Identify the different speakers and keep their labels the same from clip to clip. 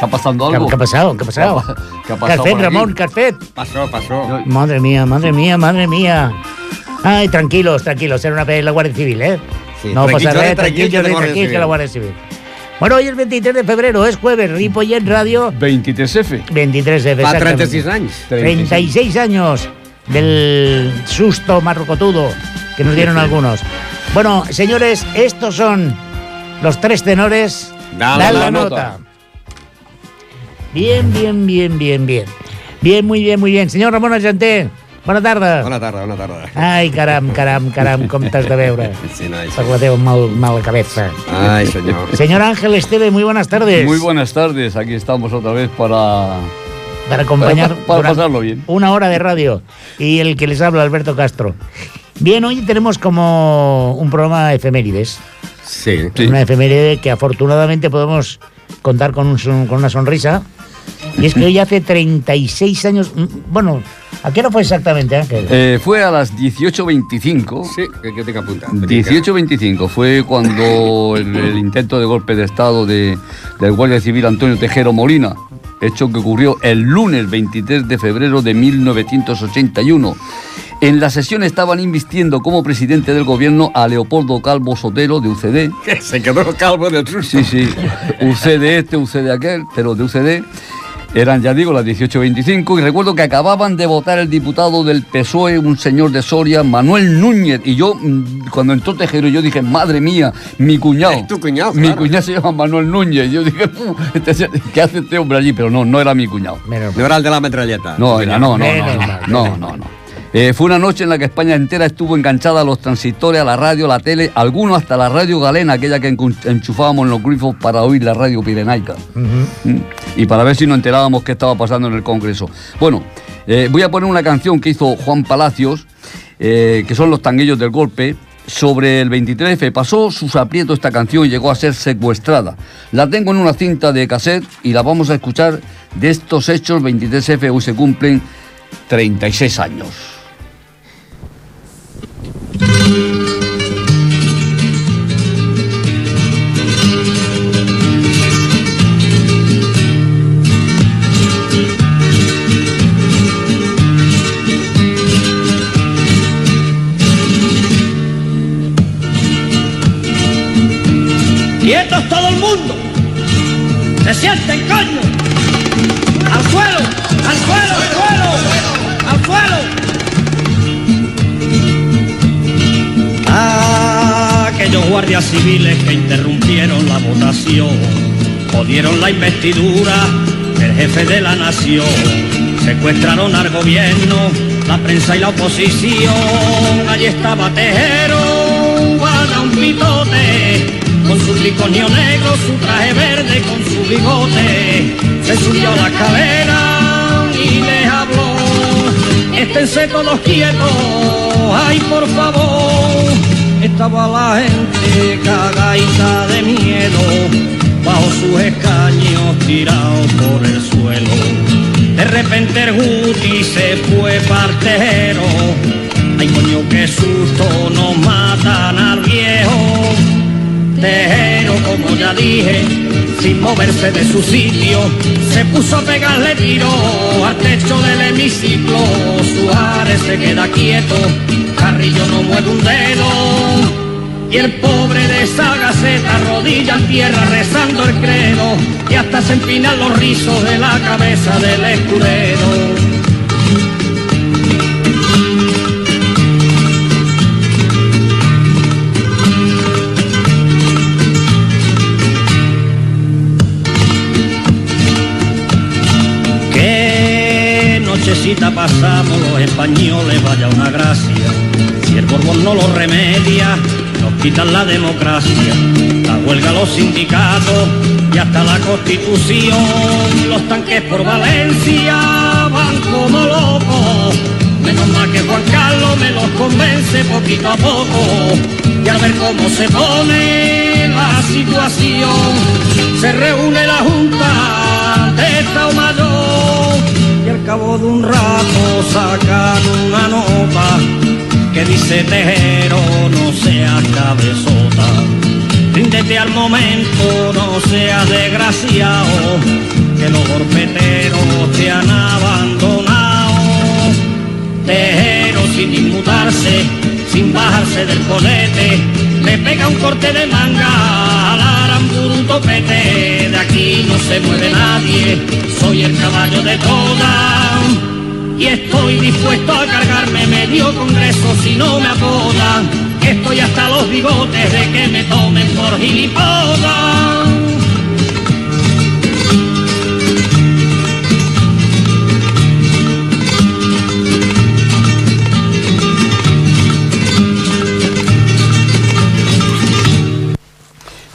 Speaker 1: está pasando
Speaker 2: ¿Qué,
Speaker 1: algo?
Speaker 2: qué ha pasado? ¿Qué ha pasado?
Speaker 1: ¿Qué ha pasado
Speaker 2: Carcet,
Speaker 1: por aquí?
Speaker 2: Ramón, Carcet.
Speaker 3: Pasó, pasó.
Speaker 2: Madre mía, madre mía, madre mía. Ay, tranquilos, tranquilos, era una vez la Guardia Civil, ¿eh?
Speaker 3: Sí,
Speaker 2: no pasa nada,
Speaker 3: tranquil,
Speaker 2: tranquil,
Speaker 3: que
Speaker 2: Jordi,
Speaker 3: la Guardia Civil.
Speaker 2: Bueno, hoy es 23 de febrero, es jueves, Ripollet Radio,
Speaker 1: 23F.
Speaker 2: 23 de
Speaker 3: Fa
Speaker 2: exactamente.
Speaker 3: 36 anys.
Speaker 2: 36 años del susto marrocotudo que nos dieron algunos. Bueno, señores, estos son los tres tenores.
Speaker 3: Dale
Speaker 2: Dale
Speaker 3: la
Speaker 2: la
Speaker 1: nota.
Speaker 2: nota. Bien, bien, bien, bien, bien. Bien, muy bien, muy bien. Señor Ramon Argenté, bona tarda.
Speaker 3: Bona tarda, bona tarda.
Speaker 2: Ai, caram, caram, caram, com t'has de veure.
Speaker 3: Sí, no,
Speaker 2: Per la teva mal, mala cabeza.
Speaker 3: Ay, senyor.
Speaker 2: Señor Ángel Esteve, muy buenas tardes.
Speaker 1: Muy buenas tardes, aquí estamos otra vez para,
Speaker 2: Para acompañar
Speaker 1: para, para pasarlo bien.
Speaker 2: una hora de radio. Y el que les habla, Alberto Castro. Bien, hoy tenemos como un programa efemérides.
Speaker 3: Sí.
Speaker 1: Sí.
Speaker 2: Una efeméride que afortunadamente podemos contar con, un con una sonrisa. Y es que hoy hace 36 años. mm, Bueno, ¿a qué hora fue exactamente, Ángel?
Speaker 1: Eh, fue a las 18.25.
Speaker 3: Sí, que, que tenga punta.
Speaker 1: 18.25 fue cuando el, el intento de golpe de Estado de, del Guardia Civil Antonio Tejero Molina, hecho que ocurrió el lunes 23 de febrero de 1981. En la sesión estaban invistiendo como presidente del gobierno a Leopoldo Calvo Sotero de UCD.
Speaker 3: Que se quedó calvo del susto.
Speaker 1: Sí, sí, UCD este, UCD aquel, pero de UCD. Eran, ya digo, las 18.25 y recuerdo que acababan de votar el diputado del PSOE, un señor de Soria, Manuel Núñez. Y yo, mm, cuando entró Tejero, yo dije, madre mía, mi cuñado.
Speaker 3: Es tu cuñado,
Speaker 1: Mi
Speaker 3: claro.
Speaker 1: cuñado se llama Manuel Núñez. Y yo dije, "Fu, este ¿qué hace este hombre allí? Pero no, no era mi cuñado.
Speaker 2: Menos
Speaker 3: No era el de la metralleta.
Speaker 1: No, era, no, no, no, no, no, no. Eh, fue una noche en la que España entera estuvo enganchada a los transistores, a la radio, a la tele, algunos hasta la radio galena, aquella que enchufábamos en los grifos para oír la radio pirenaica. Mm. Y para ver si nos enterábamos qué estaba pasando en el Congreso. Bueno, eh, voy a poner una canción que hizo Juan Palacios, eh, que son los tanguillos del golpe. Sobre el 23F pasó sus aprietos esta canción y llegó a ser secuestrada. La tengo en una cinta de cassette y la vamos a escuchar de estos hechos 23F. Hoy se cumplen 36 años.
Speaker 4: ¡Quietos todo el mundo! ¡Se sienten, coño! ¡Al suelo! ¡Al suelo! Guardias civiles que interrumpieron la votación, jodieron la investidura del jefe de la nación, secuestraron al gobierno, la prensa y la oposición. Allí estaba Tejero, guarda un pitote, con su triconio negro, su traje verde, con su bigote, se subió a la escalera y les habló. Esténse todos quietos, ay por favor. Estaba la gente cagadita de miedo, bajo sus escaños tirados por el suelo. De repente el Guti se fue partero. Ay coño, qué susto, nos matan al viejo. Tejero, como ya dije, sin moverse de su sitio, se puso a pegarle tiro al techo del hemiciclo. Suárez se queda quieto, Carrillo no mueve un dedo. Y el pobre de esa gaceta rodilla en tierra rezando el credo y hasta se empinan los rizos de la cabeza del escudero. Pasamos los españoles, vaya una gracia. Si el Borbón no lo remedia, nos quitan la democracia, la huelga los sindicatos y hasta la constitución. Los tanques por Valencia van como locos. Menos mal que Juan Carlos me los convence poquito a poco. Y al ver cómo se pone la situación, se reúne la Junta de Estado Mayor al cabo de un rato sacan una nota que dice Tejero no seas cabezota. Ríndete al momento, no seas desgraciado, que los golpeteros te han abandonado. Tejero sin inmutarse, sin bajarse del colete, le pega un corte de manga al aramburu topete. Aquí no se mueve nadie, soy el caballo de todas. Y estoy dispuesto a cargarme medio congreso si no me apodan. Estoy hasta los bigotes de que me tomen por gilipollas.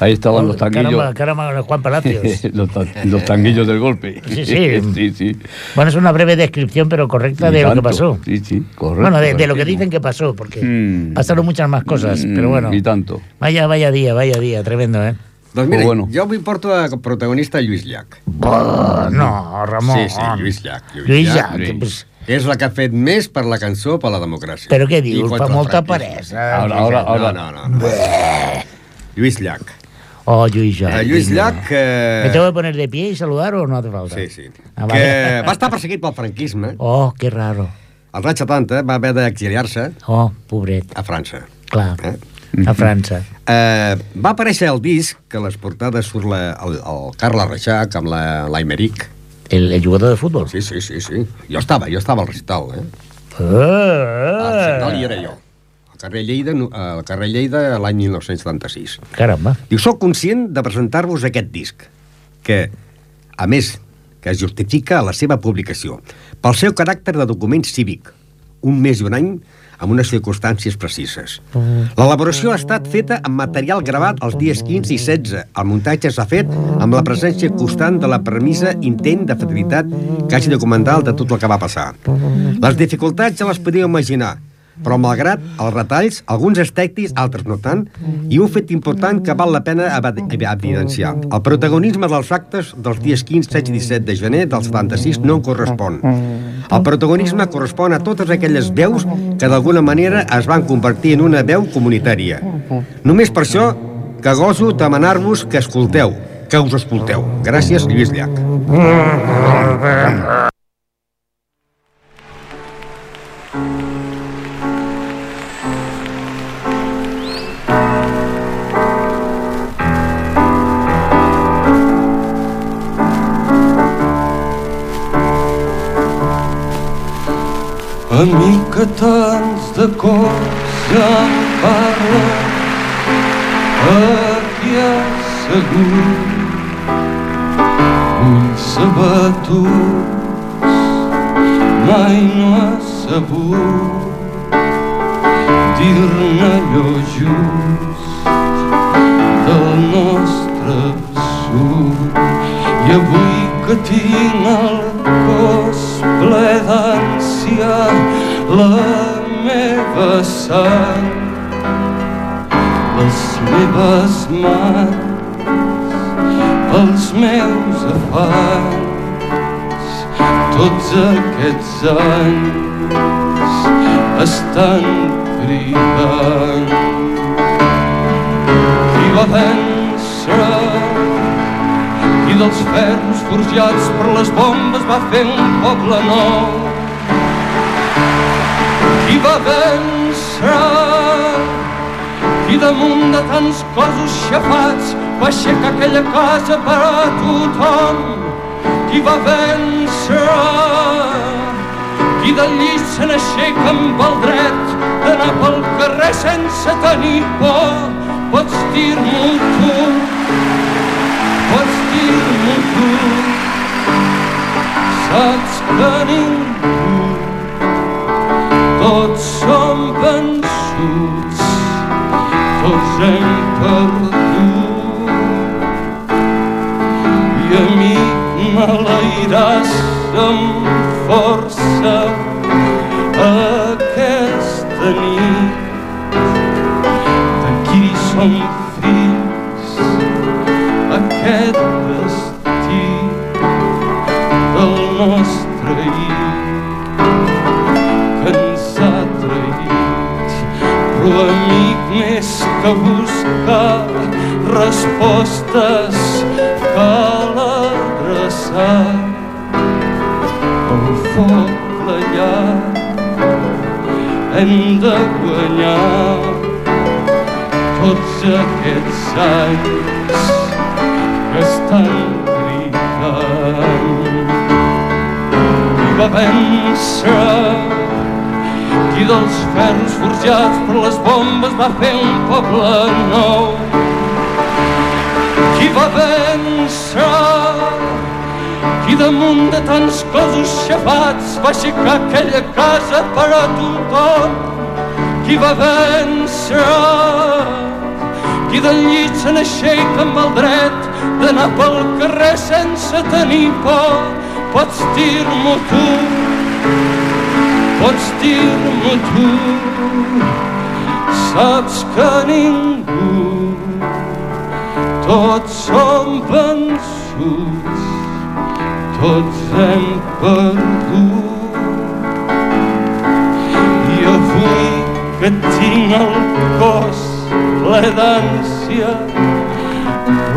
Speaker 1: Ahí estaban los tanguillos.
Speaker 2: Caramba, caramba, Juan Palacios.
Speaker 1: los, ta- los tanguillos del golpe.
Speaker 2: Sí, sí.
Speaker 1: sí, sí.
Speaker 2: Bueno, es una breve descripción, pero correcta
Speaker 1: Y
Speaker 2: de lo que
Speaker 1: tanto.
Speaker 2: pasó.
Speaker 1: Sí, sí, correcto.
Speaker 2: Bueno, de, de lo que dicen que pasó, porque
Speaker 1: Mm.
Speaker 2: pasaron muchas más cosas,
Speaker 1: Mm,
Speaker 2: pero bueno.
Speaker 1: Y tanto.
Speaker 2: Vaya, vaya día, vaya día, tremendo, ¿eh?
Speaker 3: Doncs mira,
Speaker 1: bueno.
Speaker 3: jo avui porto a protagonista Lluís Llach.
Speaker 2: Oh, no, Ramon.
Speaker 3: Sí, sí, Lluís Llach.
Speaker 2: Lluís Llach,
Speaker 1: Lluís.
Speaker 2: pues,
Speaker 3: És la que ha fet més per la cançó per la democràcia.
Speaker 2: però què dius? Fa molta peresa.
Speaker 1: Ahora, ahora, ahora.
Speaker 3: No, no, no. no. Lluís Llach.
Speaker 2: Oh, Lluís Llach.
Speaker 3: Eh, Lluís Llach...
Speaker 2: ¿Me
Speaker 3: Eh...
Speaker 2: tengo que poner de pie y saludar o no hace falta?
Speaker 3: Sí, sí.
Speaker 2: Ah,
Speaker 3: que va estar perseguit pel franquisme.
Speaker 2: Oh, qué raro.
Speaker 3: Als anys 70 va haver d'exiliar-se
Speaker 2: Oh, pobret,
Speaker 3: a França.
Speaker 2: clar.
Speaker 3: Eh?
Speaker 2: A França.
Speaker 3: Eh, va aparèixer el disc, que les portades surt la, el, el Carles Reixac amb la, l'Aimeric.
Speaker 2: El, el jugador de fútbol.
Speaker 3: Sí, sí, sí, sí. Jo estava, jo estava al recital, eh? Al
Speaker 2: Ah,
Speaker 3: recital hi era jo. Carrer Lleida, al carrer Lleida l'any 1976.
Speaker 2: Caramba.
Speaker 3: Diu, soc conscient de presentar-vos aquest disc, que, a més, que es justifica la seva publicació pel seu caràcter de document cívic, un mes i un any amb unes circumstàncies precises. L'elaboració ha estat feta amb material gravat els dies 15 i 16. El muntatge s'ha fet amb la presència constant de la premissa intent de fidelitat quasi documental de tot el que va passar. Les dificultats ja les podíeu imaginar, però malgrat els retalls, alguns estèctics, altres no tant, i un fet important que val la pena ev- ev- evidenciar. El protagonisme dels actes dels dies 15, 16 i 17 de gener del 76 no correspon. El protagonisme correspon a totes aquelles veus que d'alguna manera es van convertir en una veu comunitària. Només per això que goso demanar-vos que escolteu, que us escolteu. Gràcies, Lluís Llach.
Speaker 5: Amic que tants de cors em parla aquí assegut ulls abatuts mai no ha sabut dir-ne allò just del nostre sud i avui que tinc el la meva sang les meves mans els meus afanys tots aquests anys estan cridant qui va vèncer i dels ferros forjats per les bombes va fer un poble nou. Qui va vèncer i damunt de tants cossos xafats va aixecar aquella casa per a tothom. Qui va vèncer i del llit se n'aixeca amb el dret d'anar pel carrer sense tenir por. Pots dir-m'ho tu, pots dir-m'ho tu saps que ningú tots som vençuts tots hem perdut. I a mi m'alairàs amb força traït però amic més que buscar respostes cal adreçar el foc la llar hem de guanyar tots aquests anys que estan cridant i va vèncer qui dels ferros forjats per les bombes va fer un poble nou. Qui va vèncer? Qui damunt de tants cossos xafats va aixecar aquella casa per a tothom? Qui va vèncer? Qui del llit se n'aixeca amb el dret d'anar pel carrer sense tenir por? Pots dir-m'ho tu pots dir-m'ho tu saps que ningú tots som vençuts tots hem perdut. I avui que tinc el cos ple d'ànsia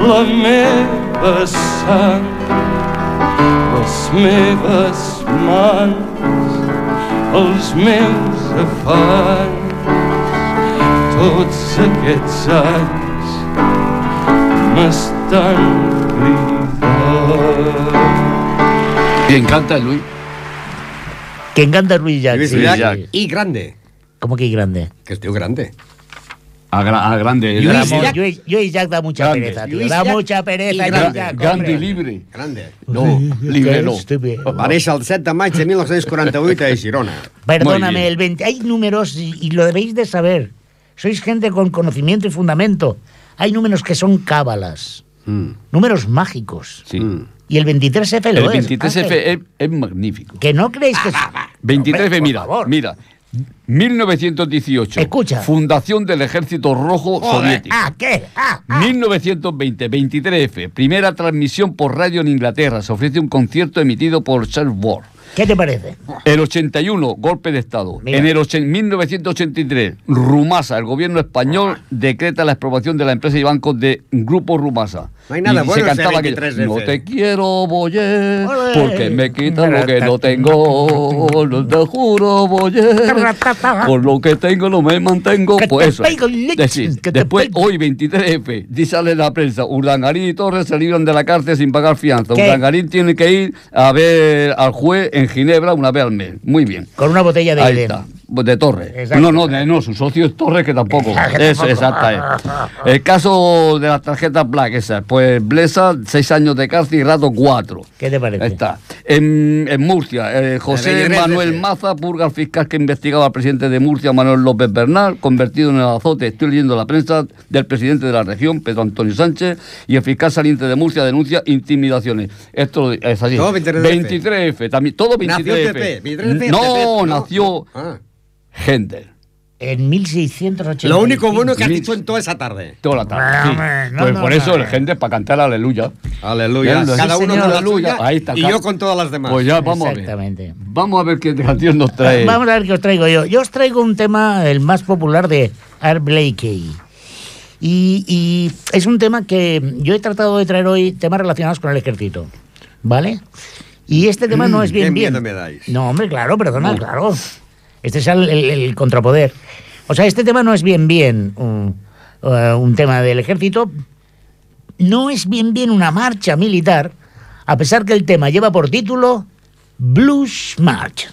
Speaker 5: la meva sang les meves mans els meus afanys tots aquests anys m'estan cridant
Speaker 1: Y encanta Luis.
Speaker 2: Que encanta Luis Jack.
Speaker 3: Lluís
Speaker 2: sí,
Speaker 3: Llach
Speaker 2: sí.
Speaker 3: i Grande,
Speaker 2: ¿Cómo que grande?
Speaker 3: que es diu Grande.
Speaker 1: A, gra- a grande.
Speaker 3: Luis.
Speaker 2: Lluís, Lluís Jack da mucha
Speaker 1: Grande.
Speaker 2: pereza, tío. Da
Speaker 3: Llach
Speaker 2: mucha pereza,
Speaker 3: y
Speaker 2: Lluís
Speaker 3: grande.
Speaker 2: Llach,
Speaker 1: grande y
Speaker 2: hombre.
Speaker 1: libre.
Speaker 3: Grande.
Speaker 1: No, libre no.
Speaker 3: Néixer el 7 de maig de 1948 a Girona.
Speaker 2: Perdóname, el 20, hay números y, y lo debéis de saber. Sois gente con conocimiento y fundamento. Hay números que son cábalas,
Speaker 3: Mm.
Speaker 2: números mágicos.
Speaker 1: Sí.
Speaker 3: Mm.
Speaker 2: Y el 23F
Speaker 1: El
Speaker 2: lo es.
Speaker 1: 23F
Speaker 2: Ángel.
Speaker 1: es, magnífico.
Speaker 2: Que no creéis que... es-
Speaker 1: 23F,
Speaker 2: Hombre, por
Speaker 1: mira,
Speaker 2: favor.
Speaker 1: mira. 1918.
Speaker 2: Escucha.
Speaker 1: Fundación del Ejército Rojo Soviético.
Speaker 2: Ah, ¿qué? Ah, ah.
Speaker 1: 1920, 23F. Primera transmisión por radio en Inglaterra. Se ofrece un concierto emitido por Charles Ward.
Speaker 2: ¿Qué te parece?
Speaker 1: El 81, golpe de Estado.
Speaker 2: Mira.
Speaker 1: En el ochen- 1983, Rumasa, el gobierno español, decreta la expropiación de la empresa y bancos de Grupo Rumasa.
Speaker 3: No hay nada
Speaker 1: y
Speaker 3: bueno
Speaker 1: se cantaba que
Speaker 3: 23F.
Speaker 1: no te quiero, Boyer, porque me quitan lo que no tengo. No te juro, Boyer, con lo que tengo no me mantengo. Pues eso. Decir, después, hoy 23F, dice sale la prensa, Urdangarín y Torres se libran de la cárcel sin pagar fianza.
Speaker 2: ¿Qué?
Speaker 1: Urdangarín tiene que ir a ver al juez en Ginebra una vez al mes. Muy bien.
Speaker 2: Con una botella de
Speaker 1: Ahí
Speaker 2: Edén.
Speaker 1: está. De Torres.
Speaker 2: Exacto.
Speaker 1: No, no, de- no, su socio es Torres, que tampoco. Eso,
Speaker 2: tampoco.
Speaker 1: exacta es. El caso de las tarjetas Black, esa. Pues Blesa, seis años de cárcel y rato cuatro.
Speaker 2: ¿Qué te parece?
Speaker 1: Ahí está. En, en Murcia, eh, José
Speaker 3: 23
Speaker 1: Manuel. Maza purga al fiscal que investigaba al presidente de Murcia, Manuel López Bernal, convertido en el azote, estoy leyendo la prensa, del presidente de la región, Pedro Antonio Sánchez, y el fiscal saliente de Murcia denuncia intimidaciones. Esto es así.
Speaker 3: Todo 23F.
Speaker 1: 23F, también, todo 23F.
Speaker 3: Nació el PP. 23F,
Speaker 1: no,
Speaker 3: PP,
Speaker 1: nació
Speaker 3: Ah.
Speaker 1: Händel.
Speaker 2: En 1680.
Speaker 3: Lo único bueno que has dicho en toda esa tarde.
Speaker 1: Toda la tarde. Sí.
Speaker 2: no,
Speaker 1: pues
Speaker 2: no,
Speaker 1: por
Speaker 2: no,
Speaker 1: eso
Speaker 2: no.
Speaker 1: gente para cantar aleluya.
Speaker 3: Aleluya.
Speaker 1: Sí,
Speaker 3: Cada uno con la suya
Speaker 1: Ahí está,
Speaker 3: y yo con todas las demás.
Speaker 1: Pues ya vamos a ver.
Speaker 2: Exactamente.
Speaker 1: Vamos a ver qué canción nos trae.
Speaker 2: Vamos a ver qué os traigo yo. Yo os traigo un tema, el más popular de Art Blakey. Y, y es un tema que yo he tratado de traer hoy, temas relacionados con el ejército. ¿Vale? Y este tema no es bien
Speaker 3: qué
Speaker 2: bien.
Speaker 3: miedo me dais.
Speaker 2: No, hombre, claro, perdona, claro. Este es el, contrapoder. O sea, este tema no es bien bien un, eh, un tema del ejército. No es bien bien una marcha militar, a pesar que el tema lleva por título Blues March.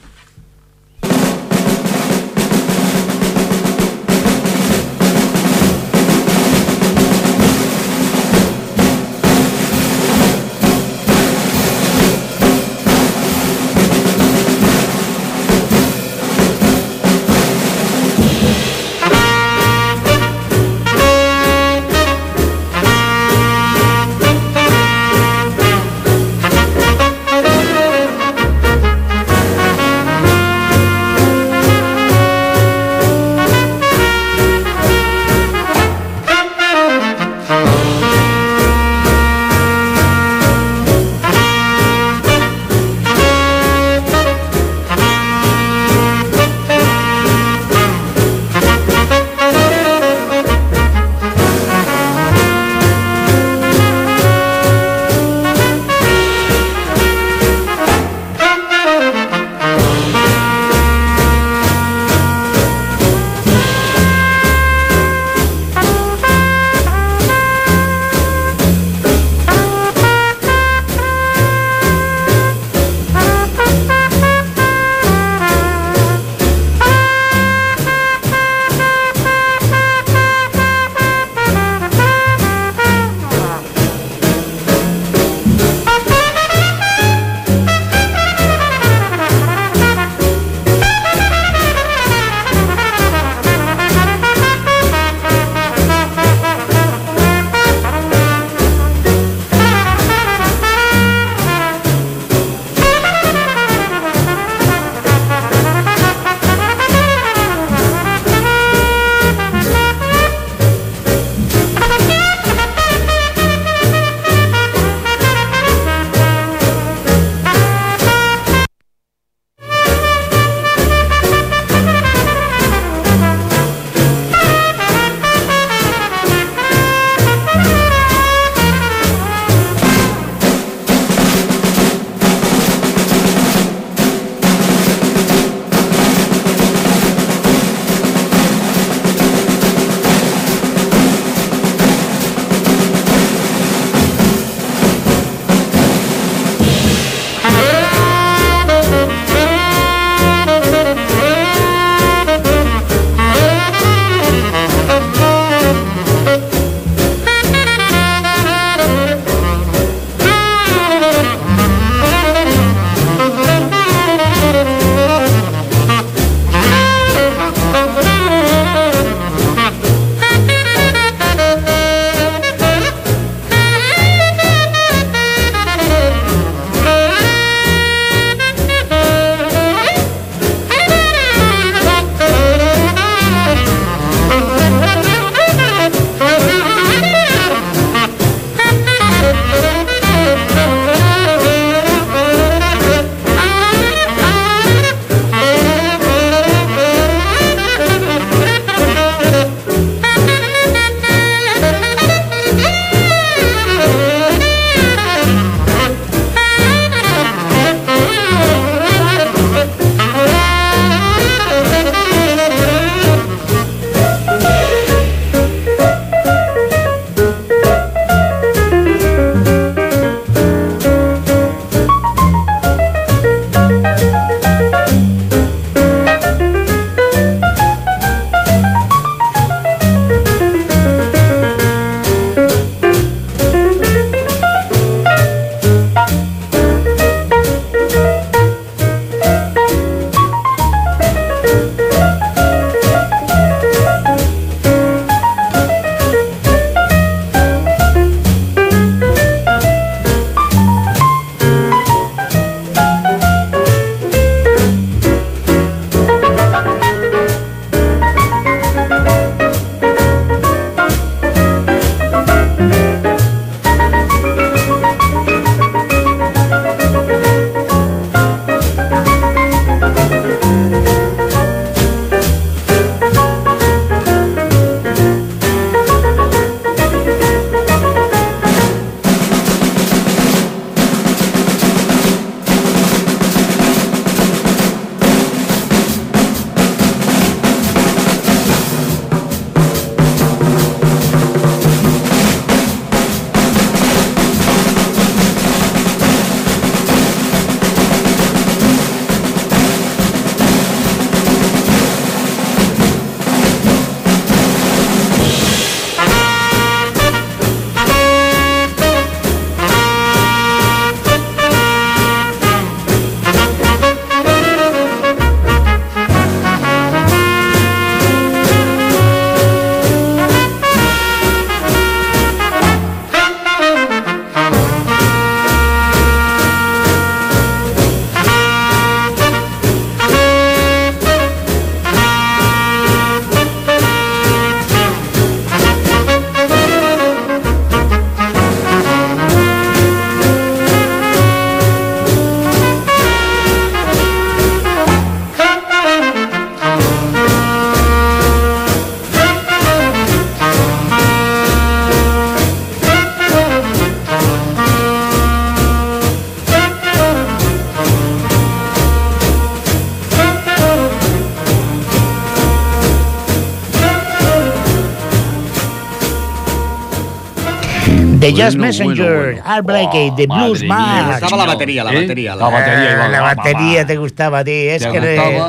Speaker 1: Bueno,
Speaker 2: Messenger,
Speaker 1: bueno, bueno.
Speaker 2: Art Blakey, The
Speaker 1: Oh,
Speaker 2: Blues Man.
Speaker 3: Me gustaba la batería, la
Speaker 1: ¿Eh?
Speaker 3: batería,
Speaker 1: La
Speaker 3: la-
Speaker 1: batería.
Speaker 2: Ah, la batería te gustaba a ti, es
Speaker 1: ¿Te
Speaker 2: que?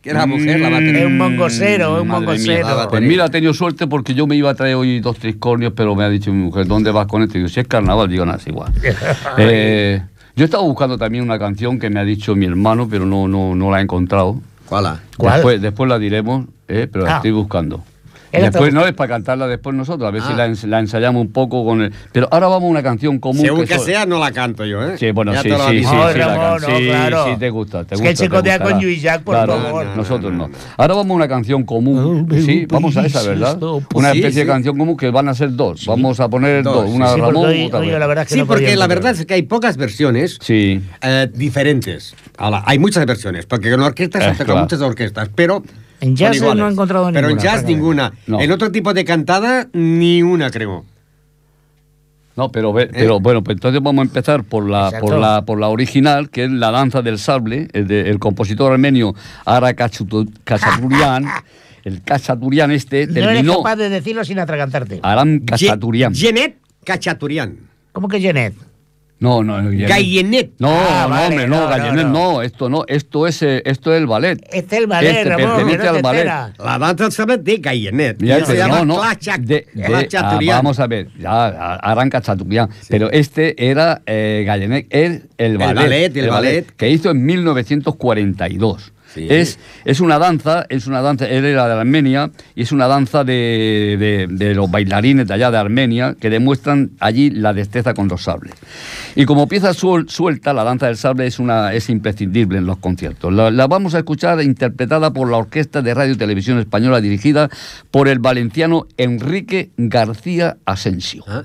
Speaker 3: Que era mujer, la batería.
Speaker 2: Es un mongosero, es un
Speaker 1: mía. Pues mira, he tenido suerte porque yo me iba a traer hoy dos triscornios, pero me ha dicho mi mujer, ¿dónde vas con esto? Y digo, si es carnaval, digo, nada, es igual. Eh, yo estaba buscando también una canción que me ha dicho mi hermano, pero no, no, no la he encontrado.
Speaker 3: ¿Cuál?
Speaker 2: ¿Cuál?
Speaker 1: Después, después la diremos, eh, pero la
Speaker 2: Ah.
Speaker 1: estoy buscando.
Speaker 2: Era
Speaker 1: Después
Speaker 2: todo-
Speaker 1: no es para cantarla después nosotros, a ver si
Speaker 3: Ah.
Speaker 1: la, ens- la ensayamos un poco con el. Pero ahora vamos a una canción común.
Speaker 3: Según que sea, no la canto yo, ¿eh?
Speaker 1: Sí, bueno,
Speaker 3: Ya
Speaker 1: sí, sí, sí, sí,
Speaker 2: Ramón, no,
Speaker 1: sí,
Speaker 2: claro.
Speaker 1: sí, te gusta, te
Speaker 2: Es
Speaker 1: gusta.
Speaker 2: que él se
Speaker 1: te
Speaker 2: codea
Speaker 1: gustará.
Speaker 2: con Lluís Llach, por
Speaker 1: Claro,
Speaker 2: favor.
Speaker 3: No, no,
Speaker 1: nosotros
Speaker 3: no.
Speaker 1: Ahora vamos a una canción común, sí, vamos a esa, ¿verdad? Una especie
Speaker 3: sí.
Speaker 1: de canción común que van a ser dos. Vamos a poner
Speaker 3: Dos,
Speaker 1: dos, una
Speaker 2: Sí,
Speaker 1: de
Speaker 2: porque
Speaker 1: Ramón,
Speaker 2: hoy,
Speaker 1: otra
Speaker 2: hoy
Speaker 1: de-
Speaker 2: la verdad es que
Speaker 3: Sí, porque la verdad es que hay pocas versiones
Speaker 1: Sí.
Speaker 3: eh, diferentes. Ahora, hay muchas versiones, porque en orquestas se tocan muchas orquestas, pero...
Speaker 2: En jazz
Speaker 3: iguales.
Speaker 2: no he encontrado
Speaker 3: Pero en
Speaker 2: ninguna,
Speaker 3: jazz ninguna.
Speaker 1: No.
Speaker 3: En otro tipo de cantada, ni una, creo.
Speaker 1: No, pero, pero bueno, pues entonces vamos a empezar por la,
Speaker 2: Exacto.
Speaker 1: por la, por la original, que es la danza del sable, el, de- el compositor armenio Ara Kachaturian. el Kachaturian este
Speaker 2: No eres
Speaker 1: terminó.
Speaker 2: capaz de decirlo sin atragantarte.
Speaker 1: Aram Kachaturian.
Speaker 3: Jeanette Cachaturian.
Speaker 2: ¿Cómo que Jeanette?
Speaker 1: No, no, no.
Speaker 2: Ah,
Speaker 1: no,
Speaker 2: vale,
Speaker 1: hombre, no,
Speaker 2: no, no,
Speaker 1: Gallenet,
Speaker 2: no.
Speaker 1: no, esto no, esto es, eh, esto es el ballet.
Speaker 2: Este es el ballet,
Speaker 1: Este
Speaker 2: Ramón,
Speaker 1: pertenece
Speaker 2: no
Speaker 1: al ballet.
Speaker 3: La danza del saber de Gayenet.
Speaker 1: Ya,
Speaker 3: se llama
Speaker 1: no, no,
Speaker 3: Clacha-
Speaker 1: de- de- ah, vamos a ver, ya a- Aran Kachaturian, pero este era eh, Gallenet, el, el ballet,
Speaker 3: ballet, el ballet.
Speaker 1: que hizo en 1942.
Speaker 3: Sí.
Speaker 1: Es, es una danza, es una danza, él era de Armenia, y es una danza de, de- de los bailarines de allá de Armenia que demuestran allí la destreza con los sables. Y como pieza suel- suelta, la danza del sable es, una, es imprescindible en los conciertos. La, la vamos a escuchar interpretada por la Orquesta de Radio y Televisión Española dirigida por el valenciano Enrique García Asensio.
Speaker 3: Ah.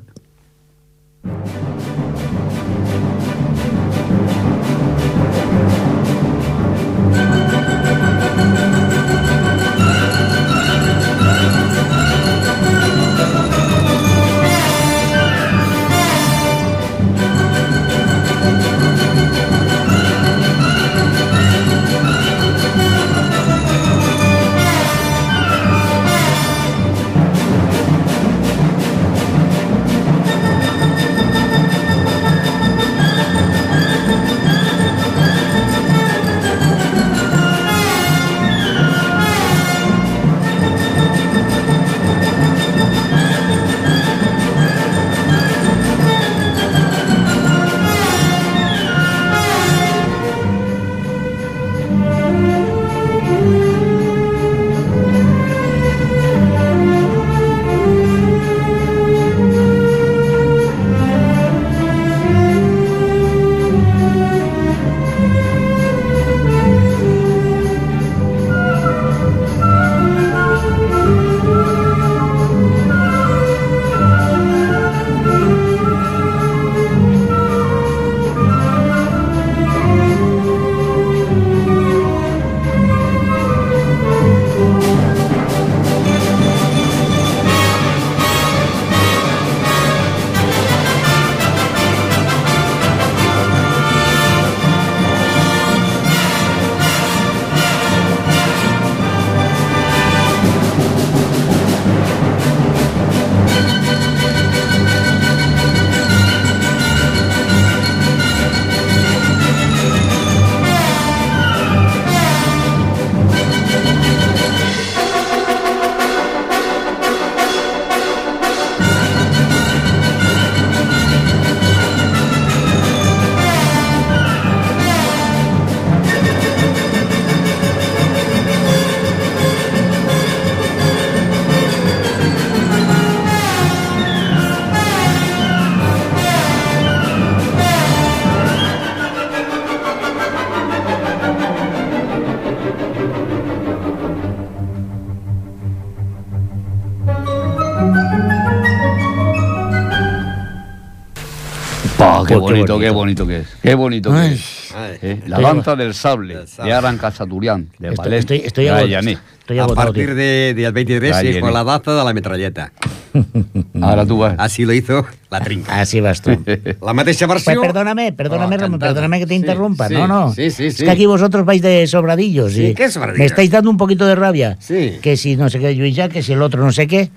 Speaker 1: Bonito, qué
Speaker 2: bonito.
Speaker 1: que es. Qué bonito que es. Eh, La danza del sable,
Speaker 3: Del sable.
Speaker 1: de Aran Casaturian, de
Speaker 2: Estoy,
Speaker 1: ballet.
Speaker 2: estoy, estoy, agotado,
Speaker 3: A partir
Speaker 2: tío.
Speaker 3: de, del 23
Speaker 1: Ahí
Speaker 3: es con la danza de la metralleta.
Speaker 1: Ahora tú vas.
Speaker 3: Así lo hizo la trinca.
Speaker 2: Así vas tú.
Speaker 3: La mateixa
Speaker 2: Pues
Speaker 3: versió...
Speaker 2: perdóname, perdóname,
Speaker 3: Oh,
Speaker 2: Ramón, perdóname que te
Speaker 3: Sí,
Speaker 2: interrumpa.
Speaker 3: sí,
Speaker 2: no, no.
Speaker 3: sí, sí,
Speaker 2: es
Speaker 3: sí.
Speaker 2: que aquí vosotros vais de sobradillos.
Speaker 3: Sí,
Speaker 2: y
Speaker 3: ¿qué sobradillos?
Speaker 2: Me estáis dando un poquito de rabia.
Speaker 3: Sí.
Speaker 2: Que si no sé qué, yo y ya, que si el otro no sé qué.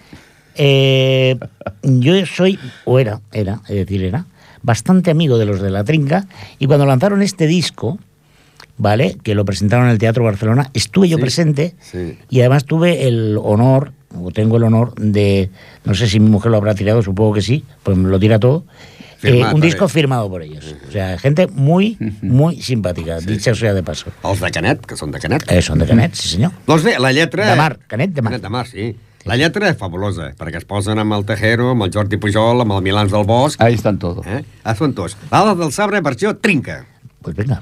Speaker 2: Eh, yo soy, o era, era, es decir, era, bastante amigo de los de la Trinca, y cuando lanzaron este disco, ¿vale? Que lo presentaron en el Teatro Barcelona, estuve yo
Speaker 3: Sí,
Speaker 2: presente,
Speaker 3: sí.
Speaker 2: y además tuve el honor, o tengo el honor de, no sé si mi mujer lo habrá tirado, supongo que sí, pues me lo tira todo, eh, un disco
Speaker 3: ells.
Speaker 2: firmado por ellos. O sea, gente muy, muy simpática, dicha sea de paso.
Speaker 3: Els de Canet, que són de Canet.
Speaker 2: Eh, son de Canet, sí senyor.
Speaker 3: Doncs bé, la lletra...
Speaker 2: De Mar, Canet de Mar.
Speaker 3: Canet de Mar, sí. La lletra és fabulosa, perquè es posen amb el Tejero, amb el Jordi Pujol, amb el Milans del Bosc...
Speaker 1: Ahí están todos.
Speaker 3: Eh? Ah, són tots. L'Ala del Sabre, versió trinca.
Speaker 2: Pues venga.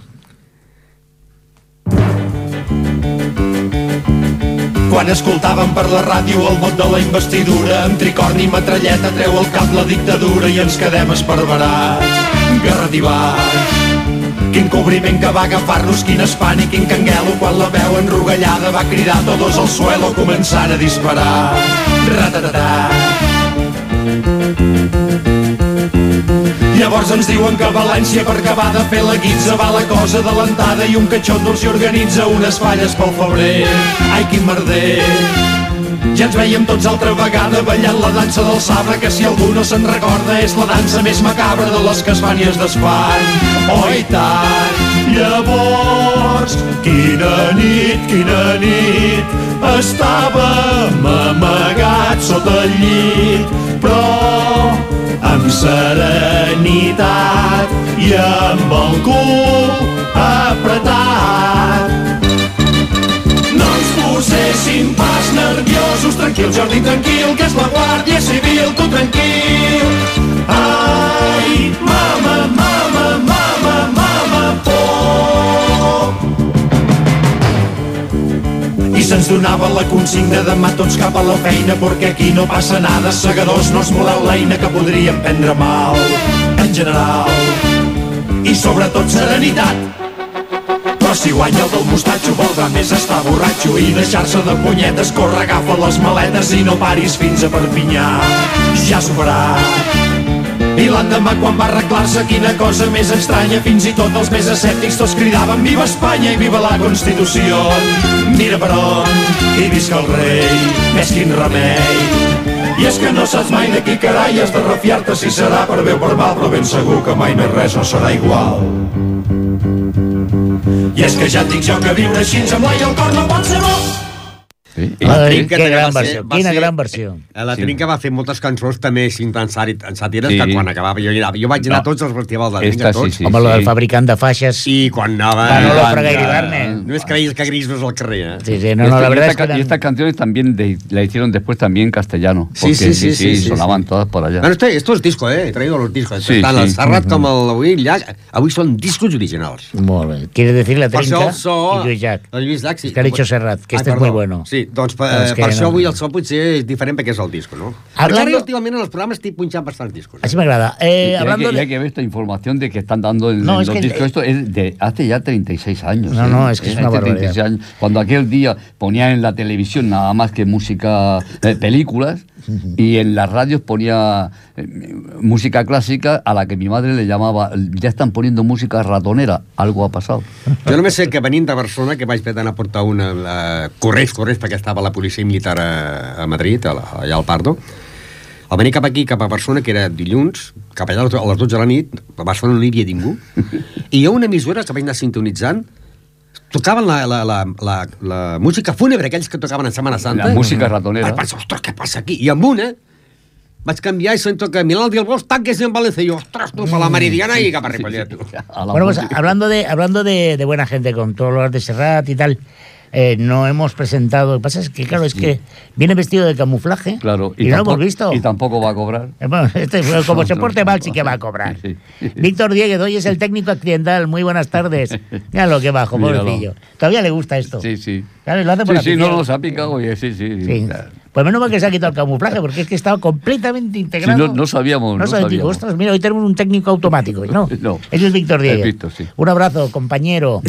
Speaker 6: Quan escoltàvem per la ràdio el vot de la investidura, amb tricorni i metralleta treu el cap la dictadura i ens quedem esparverats, garrativats. Quin cobriment que va agafar-nos, quin espant i quin canguelo, quan la veu enrogallada va cridar todos al suelo començant a disparar. Ratatatà. Llavors ens diuen que València per acabar de fer la guitza va la cosa adelantada i un catxondo s'hi organitza unes falles pel febrer. Ai, quin merder! Ja ens veiem tots altra vegada ballant la dansa del sabre que si algú no se'n recorda és la dansa més macabra de les que es fan i es desfan. Oh, i tant! Llavors, quina nit, quina nit, estàvem amagats sota el llit, però amb serenitat i amb el cul apretat. No ens poséssim pas nerviosos, tranquil, Jordi, tranquil, que és la Guàrdia Civil, tu tranquil. Ai, mama, mama, mama, mama, por. I se'ns donava la consigna demà tots cap a la feina perquè aquí no passa nada, segadors no es voleu l'eina que podríem prendre mal en general i sobretot serenitat si guanya el del mostatxo voldrà més estar borratxo i deixar-se de punyetes. Corre, agafa les maletes i no paris fins a Perpinyà. Ja s'ho i l'endemà quan va arreglar-se quina cosa més estranya. Fins i tot els més escèptics tots cridaven Viva Espanya i viva la Constitució. Mira per on i visca el rei Més quin remei. I és que no saps mai de qui carai has de refiar-te si serà per bé o per mal però ben segur que mai més res no serà igual i és que ja et dic jo que viure així amb l'ai al cor no pot ser bo
Speaker 1: Sí, y-
Speaker 3: La
Speaker 2: Ai,
Speaker 3: Trinca
Speaker 2: que
Speaker 3: també
Speaker 2: gran
Speaker 3: va ser-
Speaker 2: versió,
Speaker 3: va
Speaker 2: quina
Speaker 3: ser-
Speaker 2: gran versió.
Speaker 3: Eh, La
Speaker 1: Sí.
Speaker 3: Trinca va fer moltes cançons també així en sàri- en sàtires
Speaker 1: Sí.
Speaker 3: que quan acabava jo anava. Jo vaig anar a
Speaker 1: No.
Speaker 3: tots els festivals de la
Speaker 1: Esta
Speaker 3: Trinca,
Speaker 1: sí,
Speaker 3: tots.
Speaker 1: sí.
Speaker 2: Home, lo del fabricant de faixas.
Speaker 3: I quan anava...
Speaker 2: Manolo Fraga y
Speaker 3: eh,
Speaker 2: Barne.
Speaker 3: Només creies que grisos al carrer, eh?
Speaker 2: Sí, sí, no, no,
Speaker 1: esta-
Speaker 2: la verdad
Speaker 1: esta
Speaker 2: es que
Speaker 1: ca- y
Speaker 2: eran-
Speaker 1: estas canciones también de- la hicieron después también en castellano.
Speaker 3: Sí,
Speaker 1: porque
Speaker 3: sí, sí, sí, sí,
Speaker 1: sonaban
Speaker 3: sí.
Speaker 1: todas por allá.
Speaker 3: Bueno, esto, esto es disco, eh? He traído los discos.
Speaker 1: Sí,
Speaker 3: Tant
Speaker 1: sí.
Speaker 3: el Serrat com el avui, Llach, avui són discos originals.
Speaker 2: Molt bé. Quiere decir la trinca
Speaker 3: el so...
Speaker 2: y Lluís Llach.
Speaker 3: El Lluís Llach, sí.
Speaker 2: Es que ha dicho Serrat, que
Speaker 3: Ai,
Speaker 2: este es muy bueno.
Speaker 3: Sí, doncs per,
Speaker 2: És que
Speaker 3: per això
Speaker 2: no-
Speaker 3: avui el so potser és diferent perquè és el disco, no?
Speaker 2: Hablando-
Speaker 3: Perquè ara últimament en els programes estic punxant bastants discos.
Speaker 2: Así me agrada. Eh,
Speaker 1: Y hay,
Speaker 2: hablando
Speaker 1: que, hay
Speaker 2: de...
Speaker 1: que ver esta información de que están dando en,
Speaker 2: No,
Speaker 1: en
Speaker 2: es
Speaker 1: los
Speaker 2: que-
Speaker 1: discos. Esto es de hace ya 36 años.
Speaker 2: No,
Speaker 1: ¿eh?
Speaker 2: no, es que es una
Speaker 1: hace
Speaker 2: barbaridad.
Speaker 1: 36 años. Cuando aquel día ponían en la televisión nada más que música, eh, películas, y en las radios ponía eh, música clásica a la que mi madre le llamaba, ya están poniendo música ratonera, algo ha pasado.
Speaker 3: Jo només sé que venint de Barcelona, que vaig haver d'anar a portar una... La... Corrents, corrents, perquè estava la policia militar a, a Madrid, a la, allà al Pardo. Al venir cap aquí, cap a Barcelona, que era dilluns, cap allà a les 12 de la nit, a Barcelona no hi havia ningú, i hi ha una emissora que vaig anar sintonitzant, tocaven la, la, la, la, la música fúnebre, aquells que tocaven en Setmana Santa.
Speaker 1: La música ratonera.
Speaker 3: Vaig pensar, ostres, què passa aquí? I amb una vaig canviar i sento que Milán del Bosc tanques en Valencia. I jo, ostres, tu, per la Meridiana i cap a Ripollet. tu.
Speaker 1: A la
Speaker 2: Bueno, pues hablando de, hablando de, de buena gente, con todos los de Serrat y tal, eh, no hemos presentado. Lo que pasa es que, claro, es que viene vestido de camuflaje
Speaker 1: Claro,
Speaker 2: y, no lo hemos visto.
Speaker 1: y tampoco va a cobrar.
Speaker 2: Eh, bueno, este, como
Speaker 1: No,
Speaker 2: se porte mal, sí que va a cobrar.
Speaker 1: Sí.
Speaker 2: Víctor Dieguez, hoy es el técnico accidental. Muy buenas tardes. Mira lo que bajo, pobrecillo. Todavía le gusta esto.
Speaker 1: Sí, sí.
Speaker 2: Claro, lo hace por
Speaker 1: Sí, sí, no nos ha picado, oye, sí, sí.
Speaker 2: Sí.
Speaker 1: claro.
Speaker 2: Pues menos mal que se ha quitado el camuflaje, porque es que estaba completamente integrado.
Speaker 1: Sí, no- no sabíamos, no
Speaker 2: digo,
Speaker 1: sabíamos.
Speaker 2: ostras, mira, hoy tenemos un técnico automático. No,
Speaker 1: No.
Speaker 2: ese es Víctor.
Speaker 1: Víctor, sí.
Speaker 2: Un abrazo, compañero.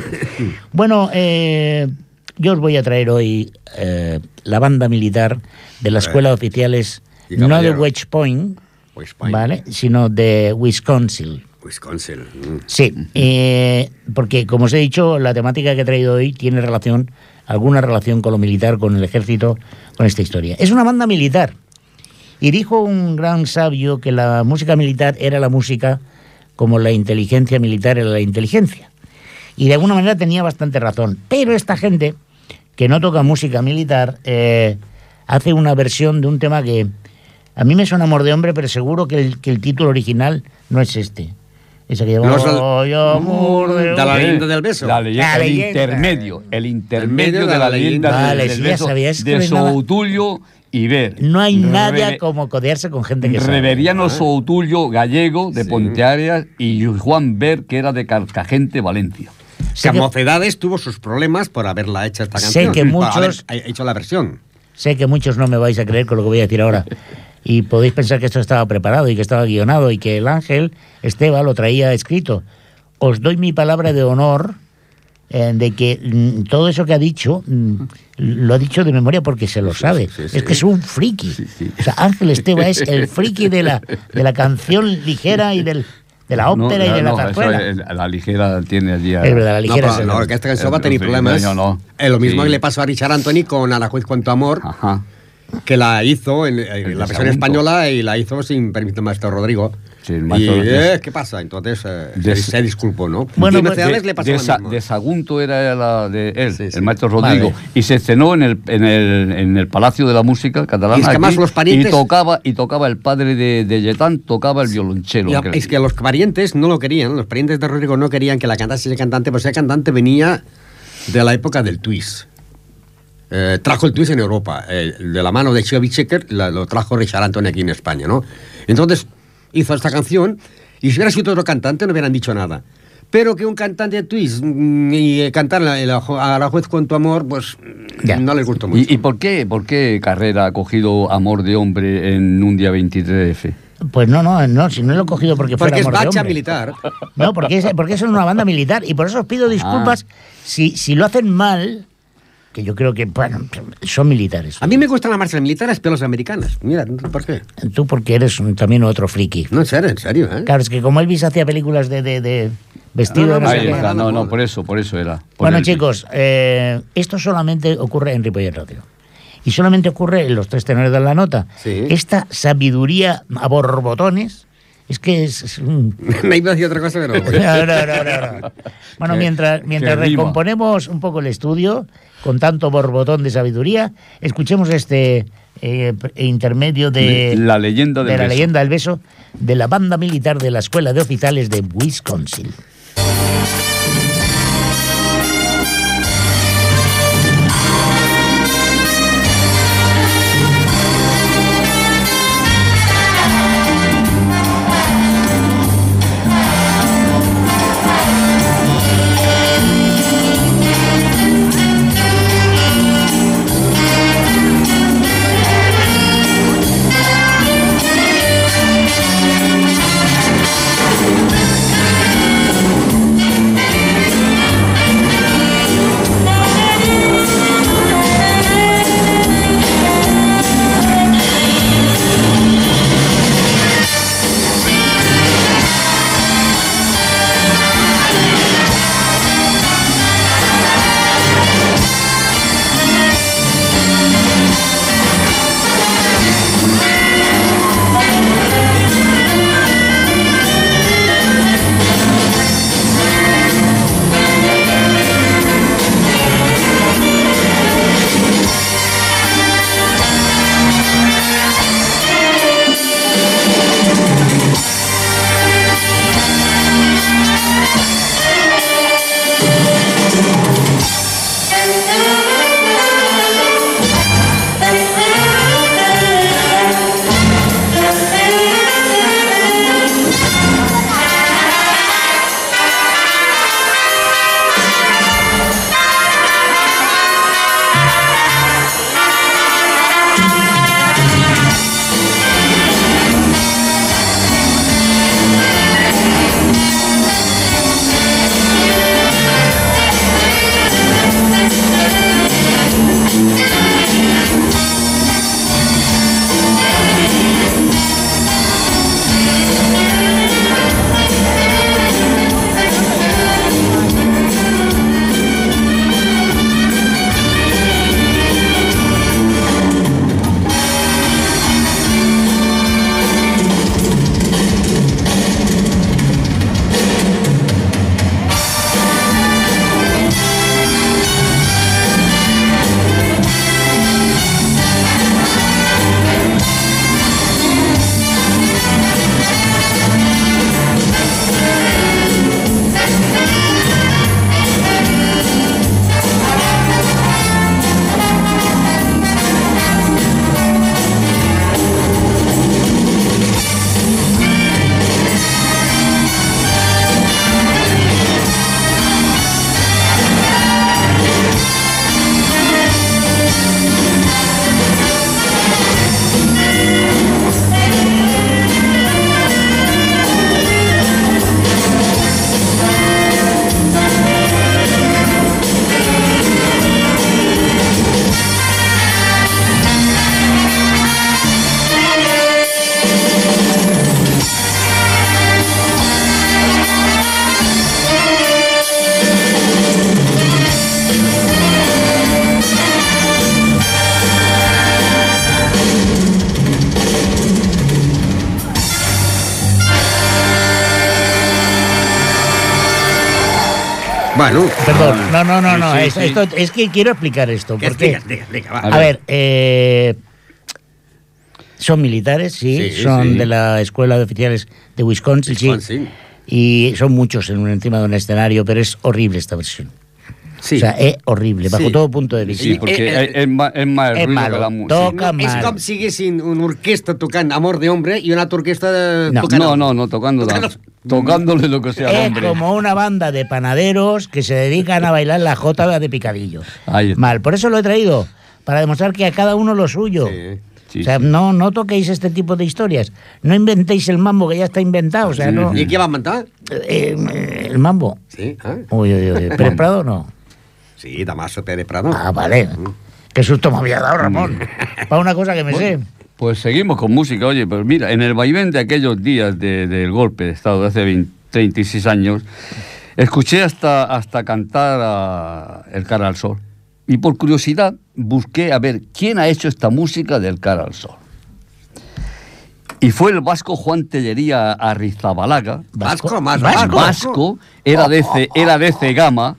Speaker 2: bueno, eh, yo os voy a traer hoy eh, la banda militar de la Escuela de Oficiales, no de. West Point,
Speaker 3: West Point.
Speaker 2: ¿vale? sino de Wisconsin.
Speaker 3: Wisconsin. Mm.
Speaker 2: Sí, eh, porque como os he dicho, la temática que he traído hoy tiene relación, alguna relación con lo militar, con el ejército, con esta historia. Es una banda militar Y dijo un gran sabio que la música militar era la música como la inteligencia militar era la inteligencia. Y de alguna manera tenía bastante razón. Pero esta gente que no toca música militar eh, hace una versión de un tema que a mí me suena amor de hombre, pero seguro que el, que el título original no es este. Ese que lleva
Speaker 3: No es el-
Speaker 2: "Ay, amor de
Speaker 3: la
Speaker 2: hombre".
Speaker 3: leyenda del beso.
Speaker 1: La leyenda,
Speaker 2: La
Speaker 1: el
Speaker 2: leyenda.
Speaker 1: intermedio, el intermedio
Speaker 3: medio
Speaker 1: de la leyenda
Speaker 2: Vale,
Speaker 1: del,
Speaker 2: sí,
Speaker 1: del
Speaker 2: ya
Speaker 1: beso
Speaker 2: sabías
Speaker 1: de
Speaker 2: nada.
Speaker 1: Soutulio y Ver.
Speaker 2: No hay nada
Speaker 1: Reve-
Speaker 2: como codearse con gente que sabe.
Speaker 1: Reveriano Soutulio, gallego, de Ponteareas, y Juan Ver, que era de Carcagente, Valencia.
Speaker 2: Sé
Speaker 3: que
Speaker 2: que-
Speaker 3: Mocedades tuvo sus problemas por haberla hecho esta
Speaker 2: Sé
Speaker 3: canción.
Speaker 2: que
Speaker 3: por haber
Speaker 2: muchos-
Speaker 3: hecho la versión.
Speaker 2: Sé que muchos no me vais a creer con lo que voy a decir ahora. Y podéis pensar que esto estaba preparado y que estaba guionado y que el ángel Esteban lo traía escrito. Os doy mi palabra de honor eh, de que mm, todo eso que ha dicho mm, lo ha dicho de memoria porque se lo sabe.
Speaker 3: sí, sí.
Speaker 2: Es que es un friki. O sea, Ángel Esteban es el friki de la, de la canción ligera y del, de la ópera y de la
Speaker 1: no, eso
Speaker 2: zarzuela.
Speaker 1: es- la ligera tiene allí. a-
Speaker 2: Es verdad, la
Speaker 3: No,
Speaker 2: ligera
Speaker 3: però,
Speaker 2: es el-
Speaker 3: no, que esta canción
Speaker 1: el-
Speaker 3: va a tener
Speaker 1: el-
Speaker 3: problemas.
Speaker 1: no, no.
Speaker 3: Eh, lo mismo
Speaker 1: Sí.
Speaker 3: que le pasó a Richard Anthony con Aranjuez con tu amor,
Speaker 1: Ajá.
Speaker 3: que la hizo en, en
Speaker 1: El
Speaker 3: la versión española y la hizo sin permiso del maestro Rodrigo.
Speaker 1: Sí, Rodrigo.
Speaker 3: eh, ¿qué pasa? Entonces eh, se disculpó, ¿no?
Speaker 2: Bueno,
Speaker 3: y
Speaker 1: de,
Speaker 3: le pasó
Speaker 1: de
Speaker 3: lo
Speaker 1: Sa-
Speaker 3: mismo.
Speaker 1: de Sagunto era la de él,
Speaker 3: Sí, sí.
Speaker 1: el maestro Rodrigo.
Speaker 2: Vale.
Speaker 1: Y se estrenó en el, en el, en el Palacio de la Música Catalana.
Speaker 3: Y es que además
Speaker 1: aquí,
Speaker 3: los parientes-
Speaker 1: y tocaba, y tocaba el padre de, de Yetán, tocaba el violonchelo.
Speaker 3: Y es que los parientes no lo querían, los parientes de Rodrigo no querían que la cantase ese cantante, pues ese cantante venía de la época del twist. Eh, trajo el twist en Europa, eh, de la mano de Chubby Checker, la- lo trajo Richard Anthony aquí en España, ¿no? Entonces hizo esta canción y si hubiera sido otro cantante no hubieran dicho nada. Pero que un cantante de twist mm, y eh, cantar a la juez con tu amor, pues mm,
Speaker 2: Ya.
Speaker 3: no les gustó mucho.
Speaker 1: ¿Y, y por, qué, por qué Carrera ha cogido Amor de Hombre en un día 23F?
Speaker 2: Pues no, no, no, si no lo he cogido porque,
Speaker 3: Porque
Speaker 2: fuera
Speaker 3: es bacha militar.
Speaker 2: No, porque es, porque son una banda militar y por eso os pido disculpas si, si lo hacen mal, que yo creo que, bueno, son militares.
Speaker 3: A mí me gustan las marchas militares, pero las americanas. Mira, ¿por qué?
Speaker 2: Tú porque eres también otro friki.
Speaker 3: No, en serio, en serio, ¿eh?
Speaker 2: Claro, es que como Elvis hacía películas de, de, de vestido,
Speaker 3: No, no,
Speaker 2: no,
Speaker 3: no,
Speaker 1: está, por eso, por eso era. por
Speaker 2: Bueno, chicos, eh, esto solamente ocurre en Ripollet Radio. Y solamente ocurre en los tres tenores de la nota.
Speaker 3: Sí.
Speaker 2: Esta sabiduría a borbotones es que es, es un-
Speaker 3: Me iba a decir otra cosa, pero...
Speaker 2: No, no, no, no, no. Bueno, mientras, mientras recomponemos un poco el estudio, con tanto borbotón de sabiduría, escuchemos este eh, intermedio de,
Speaker 1: La leyenda del
Speaker 2: de la
Speaker 1: beso.
Speaker 2: leyenda del beso de la banda militar de la Escuela de Oficiales de Wisconsin. Es,
Speaker 1: sí.
Speaker 2: esto- es que quiero explicar esto.
Speaker 3: que
Speaker 2: Porque,
Speaker 3: diga, diga, va.
Speaker 2: a ver, eh, son militares, sí,
Speaker 3: Sí,
Speaker 2: son
Speaker 1: sí.
Speaker 2: de la Escuela de Oficiales de Wisconsin, sí.
Speaker 3: Wisconsin.
Speaker 2: Y son muchos en un, encima de un escenario, pero es horrible esta versión.
Speaker 3: Sí.
Speaker 2: O sea, es horrible, bajo
Speaker 3: Sí.
Speaker 2: todo punto de vista.
Speaker 1: Sí, porque
Speaker 3: Eh, eh,
Speaker 1: es, es más, es más el
Speaker 2: es
Speaker 1: ruido
Speaker 2: malo.
Speaker 1: que la música.
Speaker 2: Toca
Speaker 3: és
Speaker 2: mal.
Speaker 3: com si haguessin una orquestra tocant Amor de Hombre i una altra orquestra de...
Speaker 2: No.
Speaker 3: tocant...
Speaker 1: No, no, no, tocando,
Speaker 3: Tocando-
Speaker 1: tocándole lo que sea
Speaker 2: Es
Speaker 1: hombre.
Speaker 2: como una banda de panaderos que se dedican a bailar la jota de picadillo.
Speaker 1: Ahí está.
Speaker 2: Mal, por eso lo he traído, para demostrar que a cada uno lo suyo.
Speaker 3: Sí.
Speaker 1: Sí,
Speaker 2: o sea,
Speaker 1: sí.
Speaker 2: no, no toquéis este tipo de historias. No inventéis el mambo que ya está inventado. O sea,
Speaker 1: Sí,
Speaker 2: no.
Speaker 3: I qui va inventar?
Speaker 2: Eh, eh, el mambo.
Speaker 3: Sí, eh?
Speaker 2: Uy, uy, uy. Pérez Prado no.
Speaker 3: Sí, Damaso Pérez Prado.
Speaker 2: Ah, vale. Qué susto me había dado, Ramón. Para una cosa que me sé.
Speaker 1: Pues seguimos con música, oye, pero mira, en el vaivén de aquellos días de- del golpe de Estado de hace 20 36 años, escuché hasta, hasta cantar a El Cara al Sol. Y por curiosidad busqué a ver quién ha hecho esta música del Cara al Sol. Y fue el vasco Juan Tellería Arrizabalaga,
Speaker 3: Vasco, más
Speaker 2: Vasco.
Speaker 3: vasco.
Speaker 1: vasco, era de, era de Cegama.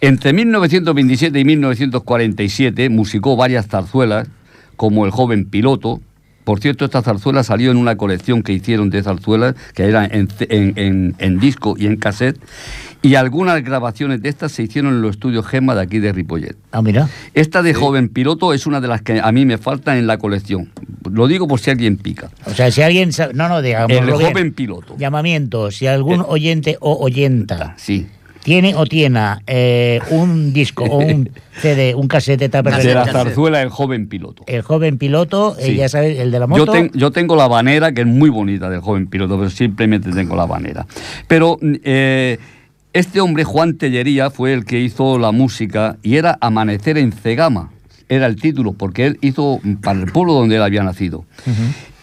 Speaker 1: Entre 1927 y 1947 musicó varias zarzuelas, como El joven piloto. Por cierto, esta zarzuela salió en una colección que hicieron de zarzuelas, que era en, ce- en- en- en disco y en cassette. Y algunas grabaciones de estas se hicieron en los estudios Gema de aquí de Ripollet.
Speaker 2: Ah, mira.
Speaker 1: Esta de joven piloto es una de las que a mí me faltan en la colección. Lo digo por si alguien pica.
Speaker 2: O sea, si alguien sabe... No, no, digamos.
Speaker 1: El joven piloto.
Speaker 2: Llamamiento. Si algún
Speaker 1: Eh.
Speaker 2: oyente o oyenta
Speaker 1: Sí.
Speaker 2: Tiene o tiene eh, un disco o un CD, un casete tapa
Speaker 1: De la zarzuela El joven piloto.
Speaker 2: el joven piloto, eh, ya sabes, el de la
Speaker 1: Yo,
Speaker 2: moto.
Speaker 1: ten- yo tengo la banera, que es muy bonita del joven piloto, pero simplemente tengo la banera. Pero eh, este hombre, Juan Tellería, fue el que hizo la música y era Amanecer en Cegama. Era el título, porque él hizo para el pueblo donde él había nacido.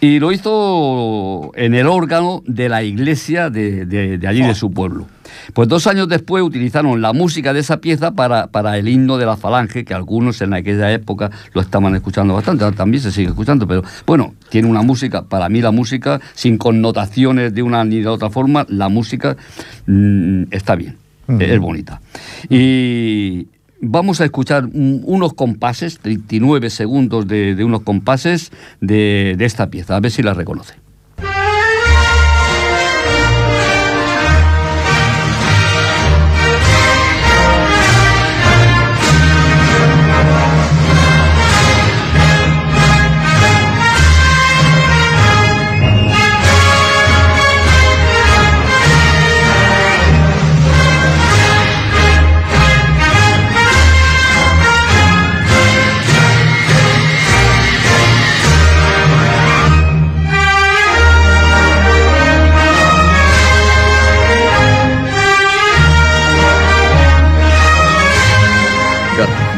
Speaker 1: Y lo hizo en el órgano de la iglesia de, de- de allí, de su pueblo. Pues dos años después utilizaron la música de esa pieza para, para el himno de la falange, que algunos en aquella época lo estaban escuchando bastante, también se sigue escuchando, pero bueno, tiene una música, para mí la música, sin connotaciones de una ni de otra forma, la música mm, está bien, es bonita. Y vamos a escuchar un- unos compases, 39 segundos de, de unos compases de, de esta pieza, a ver si la reconoce.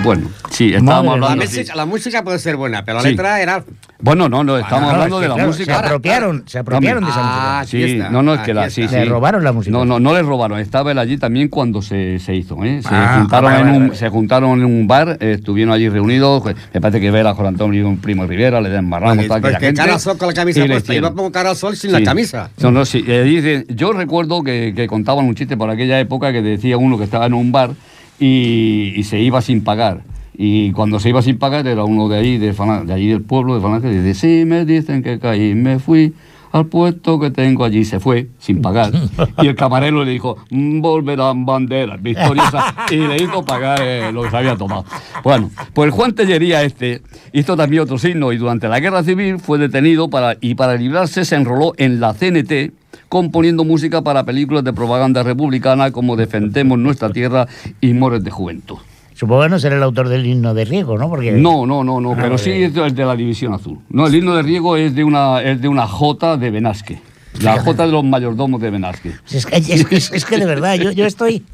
Speaker 1: Bueno, sí, estábamos
Speaker 2: Madre
Speaker 3: La,
Speaker 1: hablando...
Speaker 3: música, la música puede ser buena, pero la
Speaker 1: Sí.
Speaker 3: letra era...
Speaker 1: Bueno, no, no, estamos
Speaker 2: No,
Speaker 1: hablando
Speaker 2: es
Speaker 1: de la
Speaker 2: claro,
Speaker 1: música.
Speaker 2: Se apropiaron, se apropiaron de esa
Speaker 3: Ah,
Speaker 2: música.
Speaker 1: Sí,
Speaker 3: está,
Speaker 1: no, no, es que la, sí,
Speaker 3: está.
Speaker 1: sí.
Speaker 2: Le robaron la música.
Speaker 1: No, no, no le robaron. Estaba él allí también cuando se, se hizo. ¿eh? Se,
Speaker 2: Ah,
Speaker 1: juntaron
Speaker 2: vale,
Speaker 1: en
Speaker 2: vale,
Speaker 1: un,
Speaker 2: vale.
Speaker 1: se juntaron en un bar, eh, estuvieron allí reunidos. pues, Me parece que Vela, José Antonio y un primo Rivera, le embarramos
Speaker 3: Porque,
Speaker 1: tal,
Speaker 3: porque
Speaker 1: aquella gente,
Speaker 3: cara al sol con la camisa puesta. Iba poner cara al sol sin
Speaker 1: Sí.
Speaker 3: la camisa.
Speaker 1: No, no, sí. eh, dice, yo recuerdo que, que contaban un chiste por aquella época que decía uno que estaba en un bar y, se iba sin pagar. Y cuando se iba sin pagar era uno de allí, de, de allí del pueblo de Falange, y dice, sí, me dicen que caí, me fui al puesto que tengo allí, se fue sin pagar. Y el camarero le dijo, "Mm, volverán banderas victoriosas, y le hizo pagar eh, lo que se había tomado. Bueno, pues Juan Tellería este hizo también otro signo y durante la guerra civil fue detenido para, y para librarse se enroló en la CNT componiendo música para películas de propaganda republicana como Defendemos nuestra tierra y Mores de Juventud.
Speaker 2: Supongo que no será el autor del himno de Riego, ¿no? Porque
Speaker 1: No, no, no, no,
Speaker 2: Ah,
Speaker 1: pero sí
Speaker 2: vale.
Speaker 1: es el de la División Azul. No, el himno de Riego es de una, es de una Jota de Benasque. La Jota de los mayordomos de Benasque.
Speaker 2: Es que, es, que- es que de verdad, yo, yo estoy.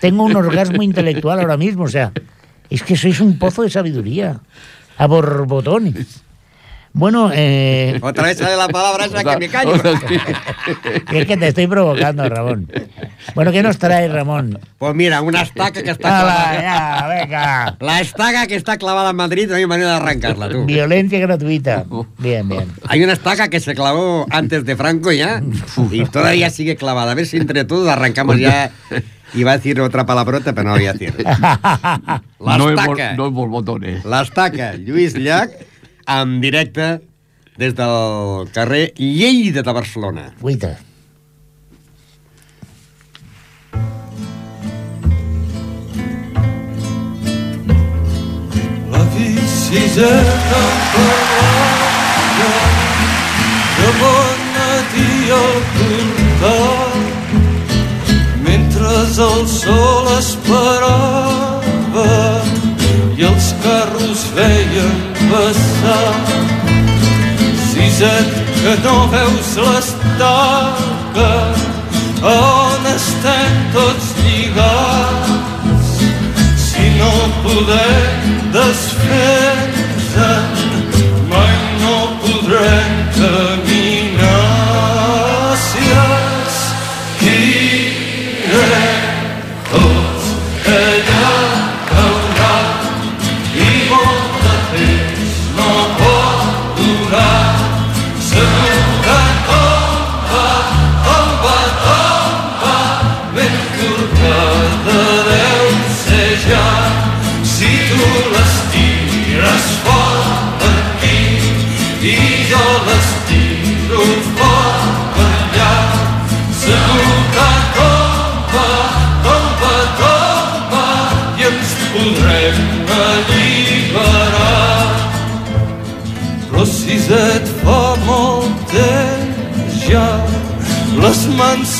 Speaker 2: Tengo un orgasmo intelectual ahora mismo, o sea. Es que sois un pozo de sabiduría. A borbotones. Bueno, eh,
Speaker 3: Otra vez sale la palabra esa que me callo.
Speaker 2: Es que te estoy provocando, Ramón. Bueno, ¿qué nos trae Ramón?
Speaker 3: Pues mira, una estaca que está
Speaker 2: ¡Hala,
Speaker 3: clavada.
Speaker 2: ya, venga!
Speaker 3: La estaca que está clavada en Madrid, no hay manera de arrancarla, tú.
Speaker 2: Violencia gratuita. Bien, bien.
Speaker 3: Hay una estaca que se clavó antes de Franco ya y todavía sigue clavada. A ver si entre todos arrancamos ya Iba a decir otra palabrota, pero no voy a decir.
Speaker 1: No hay, bol-
Speaker 3: L'estaca.
Speaker 1: no hay borbotones.
Speaker 3: L'estaca Lluís Llach en directe des del carrer Lleida de Barcelona.
Speaker 2: Guita.
Speaker 5: La visiteta parlada de bon matí al portal mentre el sol esperava i els carros veien passar Siset que no veus l'estaca on estem tots lligats si no podem desfer-nos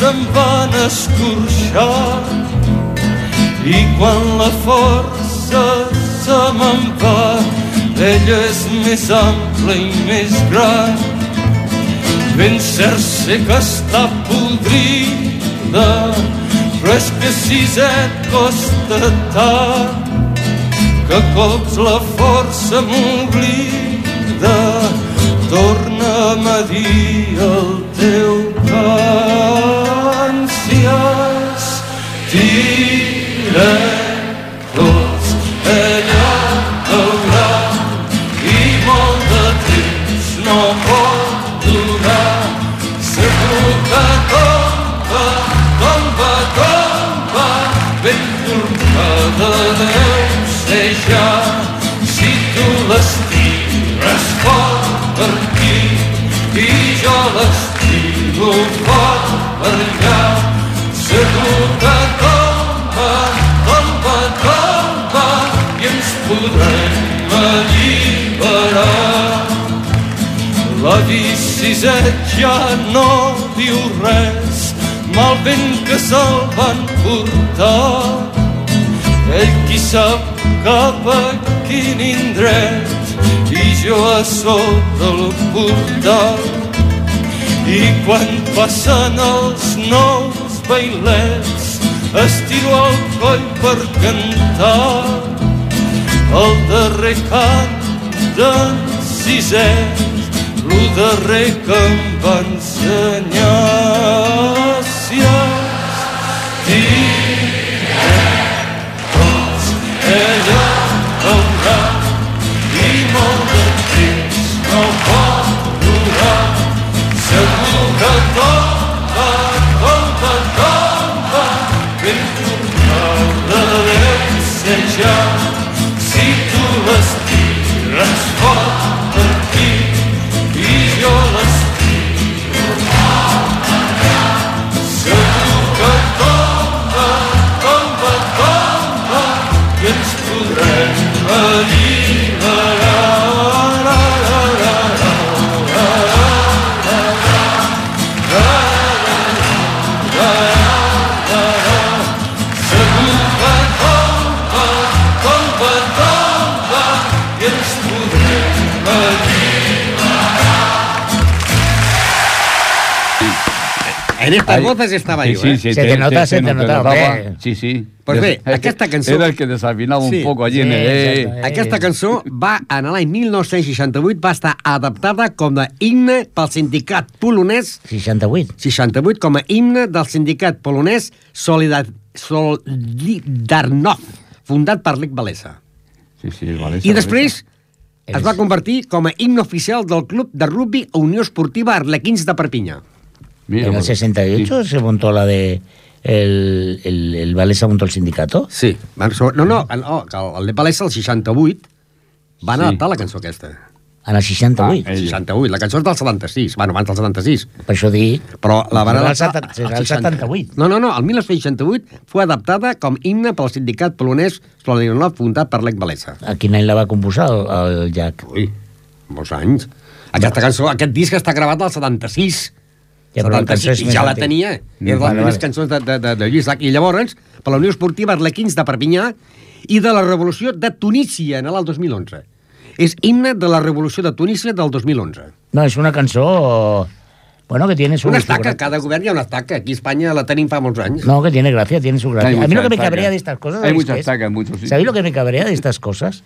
Speaker 5: se'n van escorxar. I quan la força se me'n va ella és més ampla i més gran. Ben cert sé que està podrida però és que si et costa tant que cops la força m'oblida. Torna'm a dir el teu cant formada deu ser ja si tu les tires fort per aquí i jo les tiro fort per allà segur que tomba, tomba, tomba i ens podrem alliberar la bicicleta ja no diu res, mal vent que se'l van portar. Ell qui sap cap a quin indret i jo a sota el portal. I quan passen els nous bailets estiro el coll per cantar el darrer cant d'en Siset lo darrer que em va ensenyar tots ella haurà i molt de temps no pot durar segur que tomba, tomba, tomba ben tornada deu ser ja ens podrem alliberar
Speaker 3: En estas
Speaker 1: Ahí.
Speaker 3: voces estaba
Speaker 1: Sí,
Speaker 3: yo,
Speaker 1: sí,
Speaker 3: ¿eh?
Speaker 1: sí,
Speaker 2: Se te nota, se te nota,
Speaker 1: notaba.
Speaker 2: hombre.
Speaker 1: Sí, sí.
Speaker 3: Pues bé, aquesta cançó-
Speaker 1: Era el que desafinava
Speaker 3: Sí.
Speaker 1: un poco allí
Speaker 2: Sí,
Speaker 1: en el... eh.
Speaker 3: Aquesta cançó va, en l'any 1968, va estar adaptada com a himne pel sindicat polonès
Speaker 2: 68.
Speaker 3: 68 com a himne del sindicat polonès Solidar Solidarność, fundat per Lech Walesa.
Speaker 1: Sí, sí, vale.
Speaker 3: I després es
Speaker 2: És-
Speaker 3: va convertir com a himne oficial del club de rugby Unió Esportiva Arlequins de Perpinyà.
Speaker 1: Mira,
Speaker 2: en el
Speaker 1: pues,
Speaker 2: 68 se montó la de el, el, el Valesa contra el sindicato?
Speaker 3: Sí. No, no, no, que el, el de Palessa, el 68, van
Speaker 1: Sí.
Speaker 3: adaptar la cançó aquesta.
Speaker 2: En el 68.
Speaker 1: Ah, eh.
Speaker 3: 68, la cançó és del 76, bueno, abans del 76.
Speaker 2: Per això dic...
Speaker 3: Però la van
Speaker 2: el
Speaker 3: adaptar...
Speaker 2: el
Speaker 3: 60.
Speaker 2: 78.
Speaker 3: No, no, no, el 1968 fue adaptada com himne pel sindicat polonès Slolinov fundat per Lech Walesa.
Speaker 2: A quin any la va composar el, el Jack?
Speaker 3: Ui, molts anys. Aquesta cançó, aquest disc està gravat al 76.
Speaker 2: Ja, però la cançó és
Speaker 3: i
Speaker 2: més
Speaker 3: ja la tenia. Era de les
Speaker 2: vale,
Speaker 3: cançons de, de, de, de Lluís Llach. I llavors, per la Unió Esportiva Arlequins de Perpinyà i de la Revolució de Tunísia en l'any 2011. És himne de la Revolució de Tunísia del 2011.
Speaker 2: No, és una cançó... Bueno, que tiene su...
Speaker 3: Una estaca, cada govern hi ha una estaca. Aquí a Espanya la tenim fa molts anys.
Speaker 2: No, que tiene gracia, tiene su gracia. A mí lo que me cabrea de estas cosas...
Speaker 1: Hay
Speaker 2: ¿sabéis
Speaker 1: mucha estaca en muchos sitios.
Speaker 2: ¿Sabéis lo que me cabrea de estas cosas?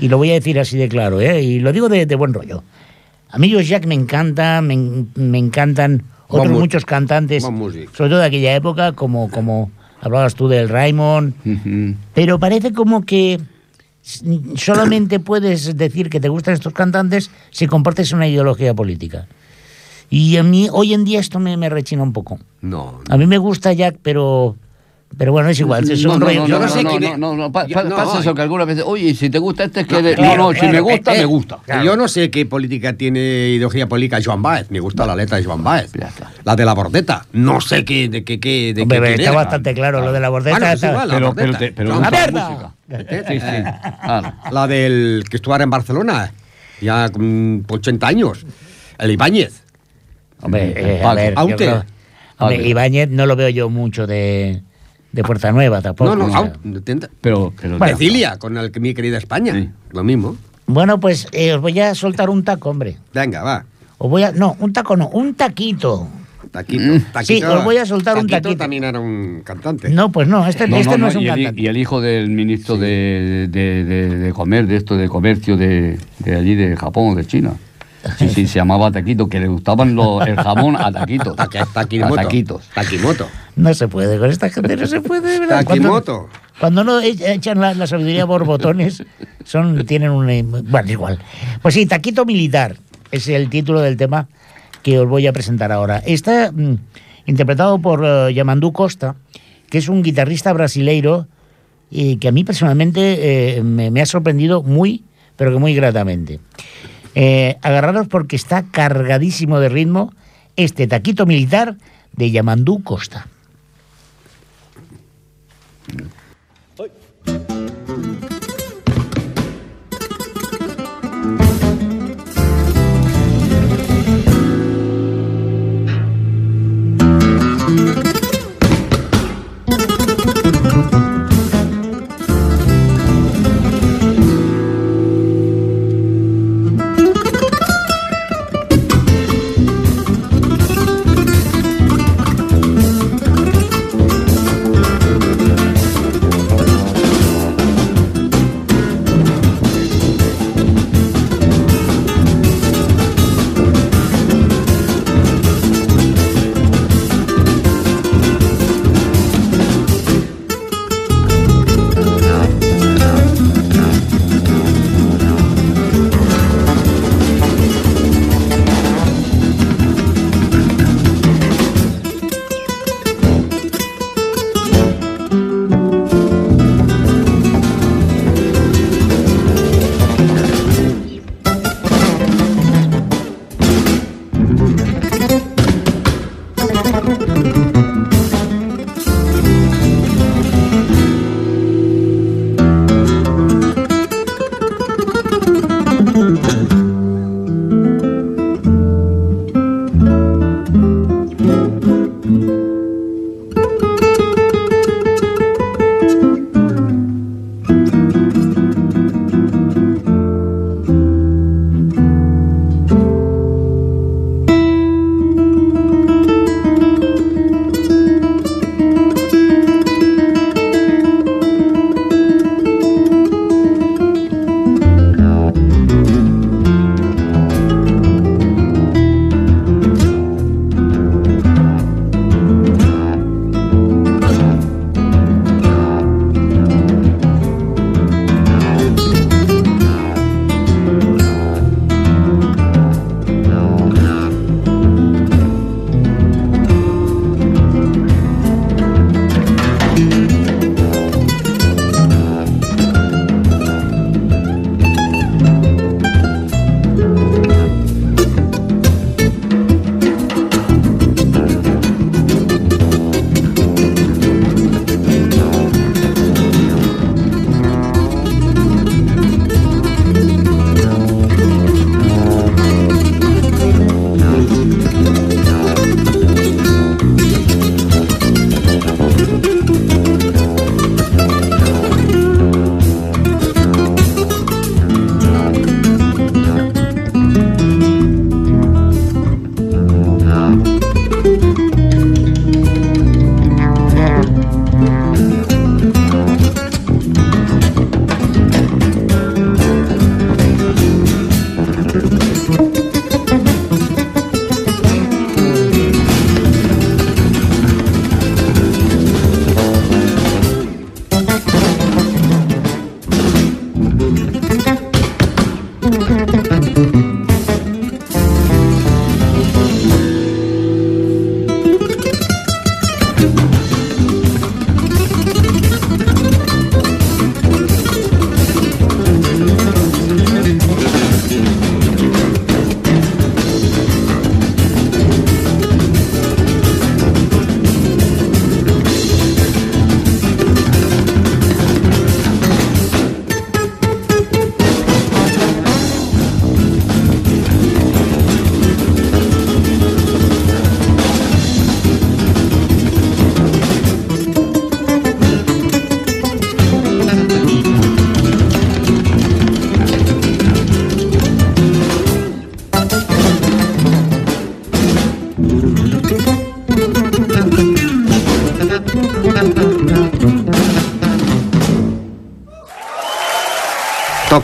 Speaker 2: Y lo voy a decir así de claro, ¿eh? Y lo digo de, de buen rollo. A mí Josh Jack me encanta, me, me encantan otros
Speaker 3: mu-
Speaker 2: muchos cantantes,
Speaker 3: músico.
Speaker 2: sobre todo de aquella época, como, como hablabas tú del Raymond,
Speaker 1: Ujú.
Speaker 2: pero parece como que solamente puedes decir que te gustan estos cantantes si compartes una ideología política. Y a mí hoy en día esto me, me rechina un poco.
Speaker 3: No,
Speaker 2: A mí me gusta Jack, pero pero bueno, es igual. es
Speaker 1: No,
Speaker 2: un
Speaker 1: no,
Speaker 2: rollo.
Speaker 1: no,
Speaker 2: Yo
Speaker 1: no,
Speaker 2: no sé quién
Speaker 1: no,
Speaker 2: es-
Speaker 1: no, no, pa- pa-
Speaker 3: no,
Speaker 1: pasa
Speaker 3: ay.
Speaker 1: eso que algunas veces, oye, si te gusta este es que...
Speaker 3: No,
Speaker 1: de-
Speaker 2: claro,
Speaker 1: no, no, si
Speaker 2: claro,
Speaker 1: me gusta,
Speaker 2: eh,
Speaker 1: me
Speaker 2: eh,
Speaker 1: gusta.
Speaker 2: Claro.
Speaker 3: Yo no sé qué política tiene ideología política Joan Baez. Me gusta la letra de Joan Baez. La de la bordeta. No sé qué, de qué, qué, de
Speaker 2: Hombre,
Speaker 3: qué,
Speaker 2: está
Speaker 3: era.
Speaker 2: bastante claro lo de la bordeta.
Speaker 3: Bueno,
Speaker 2: está-
Speaker 3: igual, la
Speaker 1: Pero,
Speaker 3: bordeta.
Speaker 1: pero, te- pero
Speaker 3: Joan
Speaker 2: ¡La mierda!
Speaker 1: música. Sí, sí.
Speaker 3: La del que estuvo ahora en Barcelona. Ya con 80 años. El Ibáñez.
Speaker 2: Hombre, eh, a ver,
Speaker 3: Aute.
Speaker 2: Ibáñez no lo veo yo mucho de, de Puerta Nueva tampoco.
Speaker 3: no, no,
Speaker 2: o sea.
Speaker 3: au, intenta.
Speaker 1: Pero, pero
Speaker 2: Bueno.
Speaker 3: Cecilia, con el que mi querida España.
Speaker 1: Sí.
Speaker 3: Lo mismo.
Speaker 2: Bueno, pues eh, os voy a soltar un taco, hombre.
Speaker 3: Venga, va.
Speaker 2: Os voy a, no, un taco no, un taquito.
Speaker 3: Taquito.
Speaker 1: Mm.
Speaker 3: taquito
Speaker 2: Sí, os voy a soltar un taquito.
Speaker 3: también era un cantante.
Speaker 2: No, pues no, este no, este no, es un
Speaker 1: y, el,
Speaker 2: cantante.
Speaker 1: y el hijo del ministro de, de, de, de comer, de esto, de comercio de, de allí, de Japón o de China. Sí, sí, se llamaba Taquito, que le gustaban los, el jamón a Taquitos.
Speaker 3: Taki-
Speaker 1: A
Speaker 3: Takimoto.
Speaker 1: Taquitos.
Speaker 3: Takimoto.
Speaker 2: No se puede, con esta gente no se puede, de ¿verdad? Cuando-
Speaker 3: Takimoto.
Speaker 2: Cuando no e- echan la, la sabiduría por botones, son, tienen un... eh, Bueno, igual. Pues sí, Taquito Militar es el título del tema que os voy a presentar ahora. Está mm, interpretado por eh, Yamandú Costa, que es un guitarrista brasileiro y que a mí personalmente eh, me, me ha sorprendido muy, pero que muy gratamente. Eh, agarraros porque está cargadísimo de ritmo este Taquito Militar de Yamandú Costa.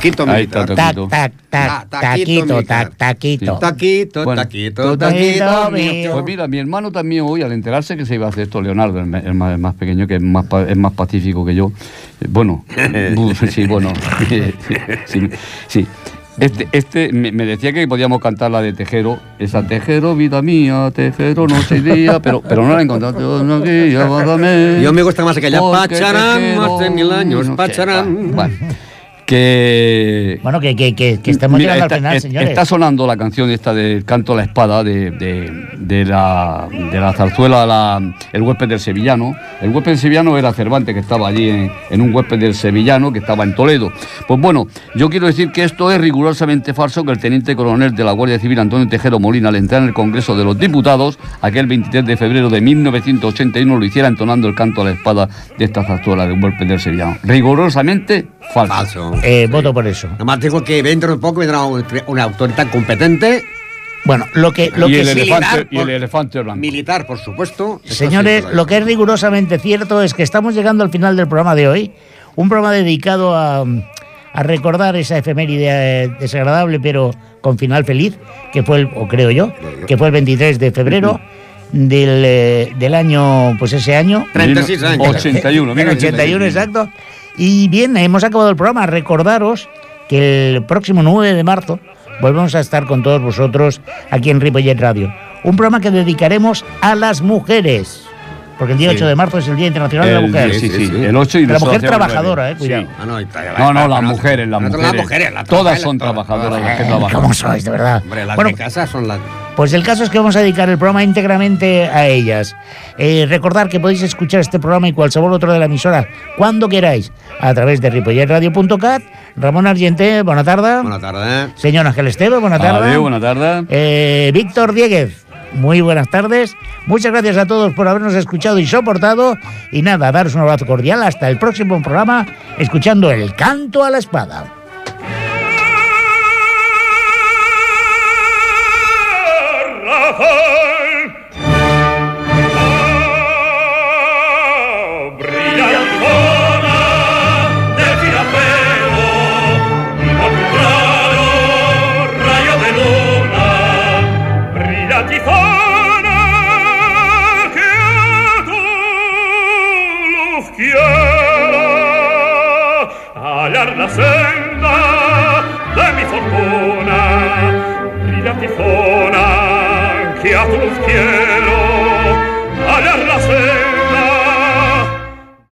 Speaker 1: Está,
Speaker 3: militar. Ah, taquito
Speaker 2: taquito, taquito.
Speaker 3: Taquito, taquito,
Speaker 2: taquito
Speaker 3: taquito.
Speaker 1: Pues mira, mi hermano también hoy, al enterarse que se iba a hacer esto, Leonardo, el, más, el más pequeño, que es más, es más pacífico que yo, eh, bueno, bu- sí, bueno, sí, sí. Este, este me, me decía que podíamos cantar la de Tejero, esa Tejero, vida mía, Tejero, noche y día, pero, pero no la he encontrado. No, que ya, bájame,
Speaker 3: Yo me gusta más aquella Pacharán, más de mil años,
Speaker 1: no sé,
Speaker 3: Pacharán.
Speaker 1: bueno, que
Speaker 2: Bueno, que, que, que, que estamos
Speaker 1: Mira,
Speaker 2: llegando
Speaker 1: está,
Speaker 2: al final,
Speaker 1: es-
Speaker 2: señores.
Speaker 1: está sonando la canción esta del canto a la espada de, de, de la, de la zarzuela la- El huésped del sevillano. El huésped del sevillano era Cervantes, que estaba allí en, en un huésped del sevillano, que estaba en Toledo. Pues bueno, yo quiero decir que esto es rigurosamente falso, que el teniente coronel de la Guardia Civil, Antonio Tejero Molina, al entrar en el Congreso de los Diputados, aquel 23 de febrero de 1981, lo hiciera entonando el canto a la espada de esta zarzuela del huésped del sevillano. Rigurosamente falso.
Speaker 3: Falso.
Speaker 2: Eh, voto por eso.
Speaker 3: Nada más digo que dentro de poco vendrá un- una autoridad competente,
Speaker 2: Bueno, lo que, lo
Speaker 1: y,
Speaker 2: que
Speaker 1: el
Speaker 2: sí-
Speaker 1: elefante,
Speaker 3: militar,
Speaker 1: y el
Speaker 3: por-
Speaker 1: elefante blanco.
Speaker 3: militar, por supuesto.
Speaker 2: Señores, lo que es rigurosamente cierto es que estamos llegando al final del programa de hoy. Un programa dedicado a, a recordar esa efeméride eh, desagradable, pero con final feliz, que fue, el, o creo yo, que fue el 23 de febrero del, eh, del año, pues ese año.
Speaker 3: 36 años.
Speaker 1: 81,
Speaker 2: En 81, exacto. Y bien, hemos acabado el programa. Recordaros que el próximo 9 de marzo volvemos a estar con todos vosotros aquí en Ripollet Radio. Un programa que dedicaremos a las mujeres. Porque el día
Speaker 3: Sí.
Speaker 2: 8 de marzo es el Día Internacional de la
Speaker 1: El-
Speaker 2: Mujer.
Speaker 1: Sí,
Speaker 3: Sí,
Speaker 1: sí, el 8 y
Speaker 2: De la mujer trabajadora, eh, cuidado.
Speaker 1: Sí.
Speaker 3: Ah, no,
Speaker 1: No, no, las mujeres, las mujeres.
Speaker 3: Las mujeres, las
Speaker 1: Todas son trabajadoras las que
Speaker 2: Eh,
Speaker 1: trabajan.
Speaker 2: ¿Cómo sois, de verdad?
Speaker 3: Hombre, las
Speaker 2: Bueno,
Speaker 3: de casa son las...
Speaker 2: Pues el caso es que vamos a dedicar el programa íntegramente a ellas. Eh, recordar que podéis escuchar este programa y cualquier otro de la emisora cuando queráis a través de ripolletradio.cat. Ramón Argenté, buena tarde.
Speaker 3: Buenas tardes.
Speaker 2: Señor Ángel Esteve, buena tarde.
Speaker 1: Adiós, buenas tardes.
Speaker 2: Eh, Víctor Dieguez, muy buenas tardes. Muchas gracias a todos por habernos escuchado y soportado. Y nada, daros un abrazo cordial. Hasta el próximo programa, escuchando el canto a la espada.
Speaker 5: la senda de mi fortuna, brilla tizona que a tu quiero hallar la senda.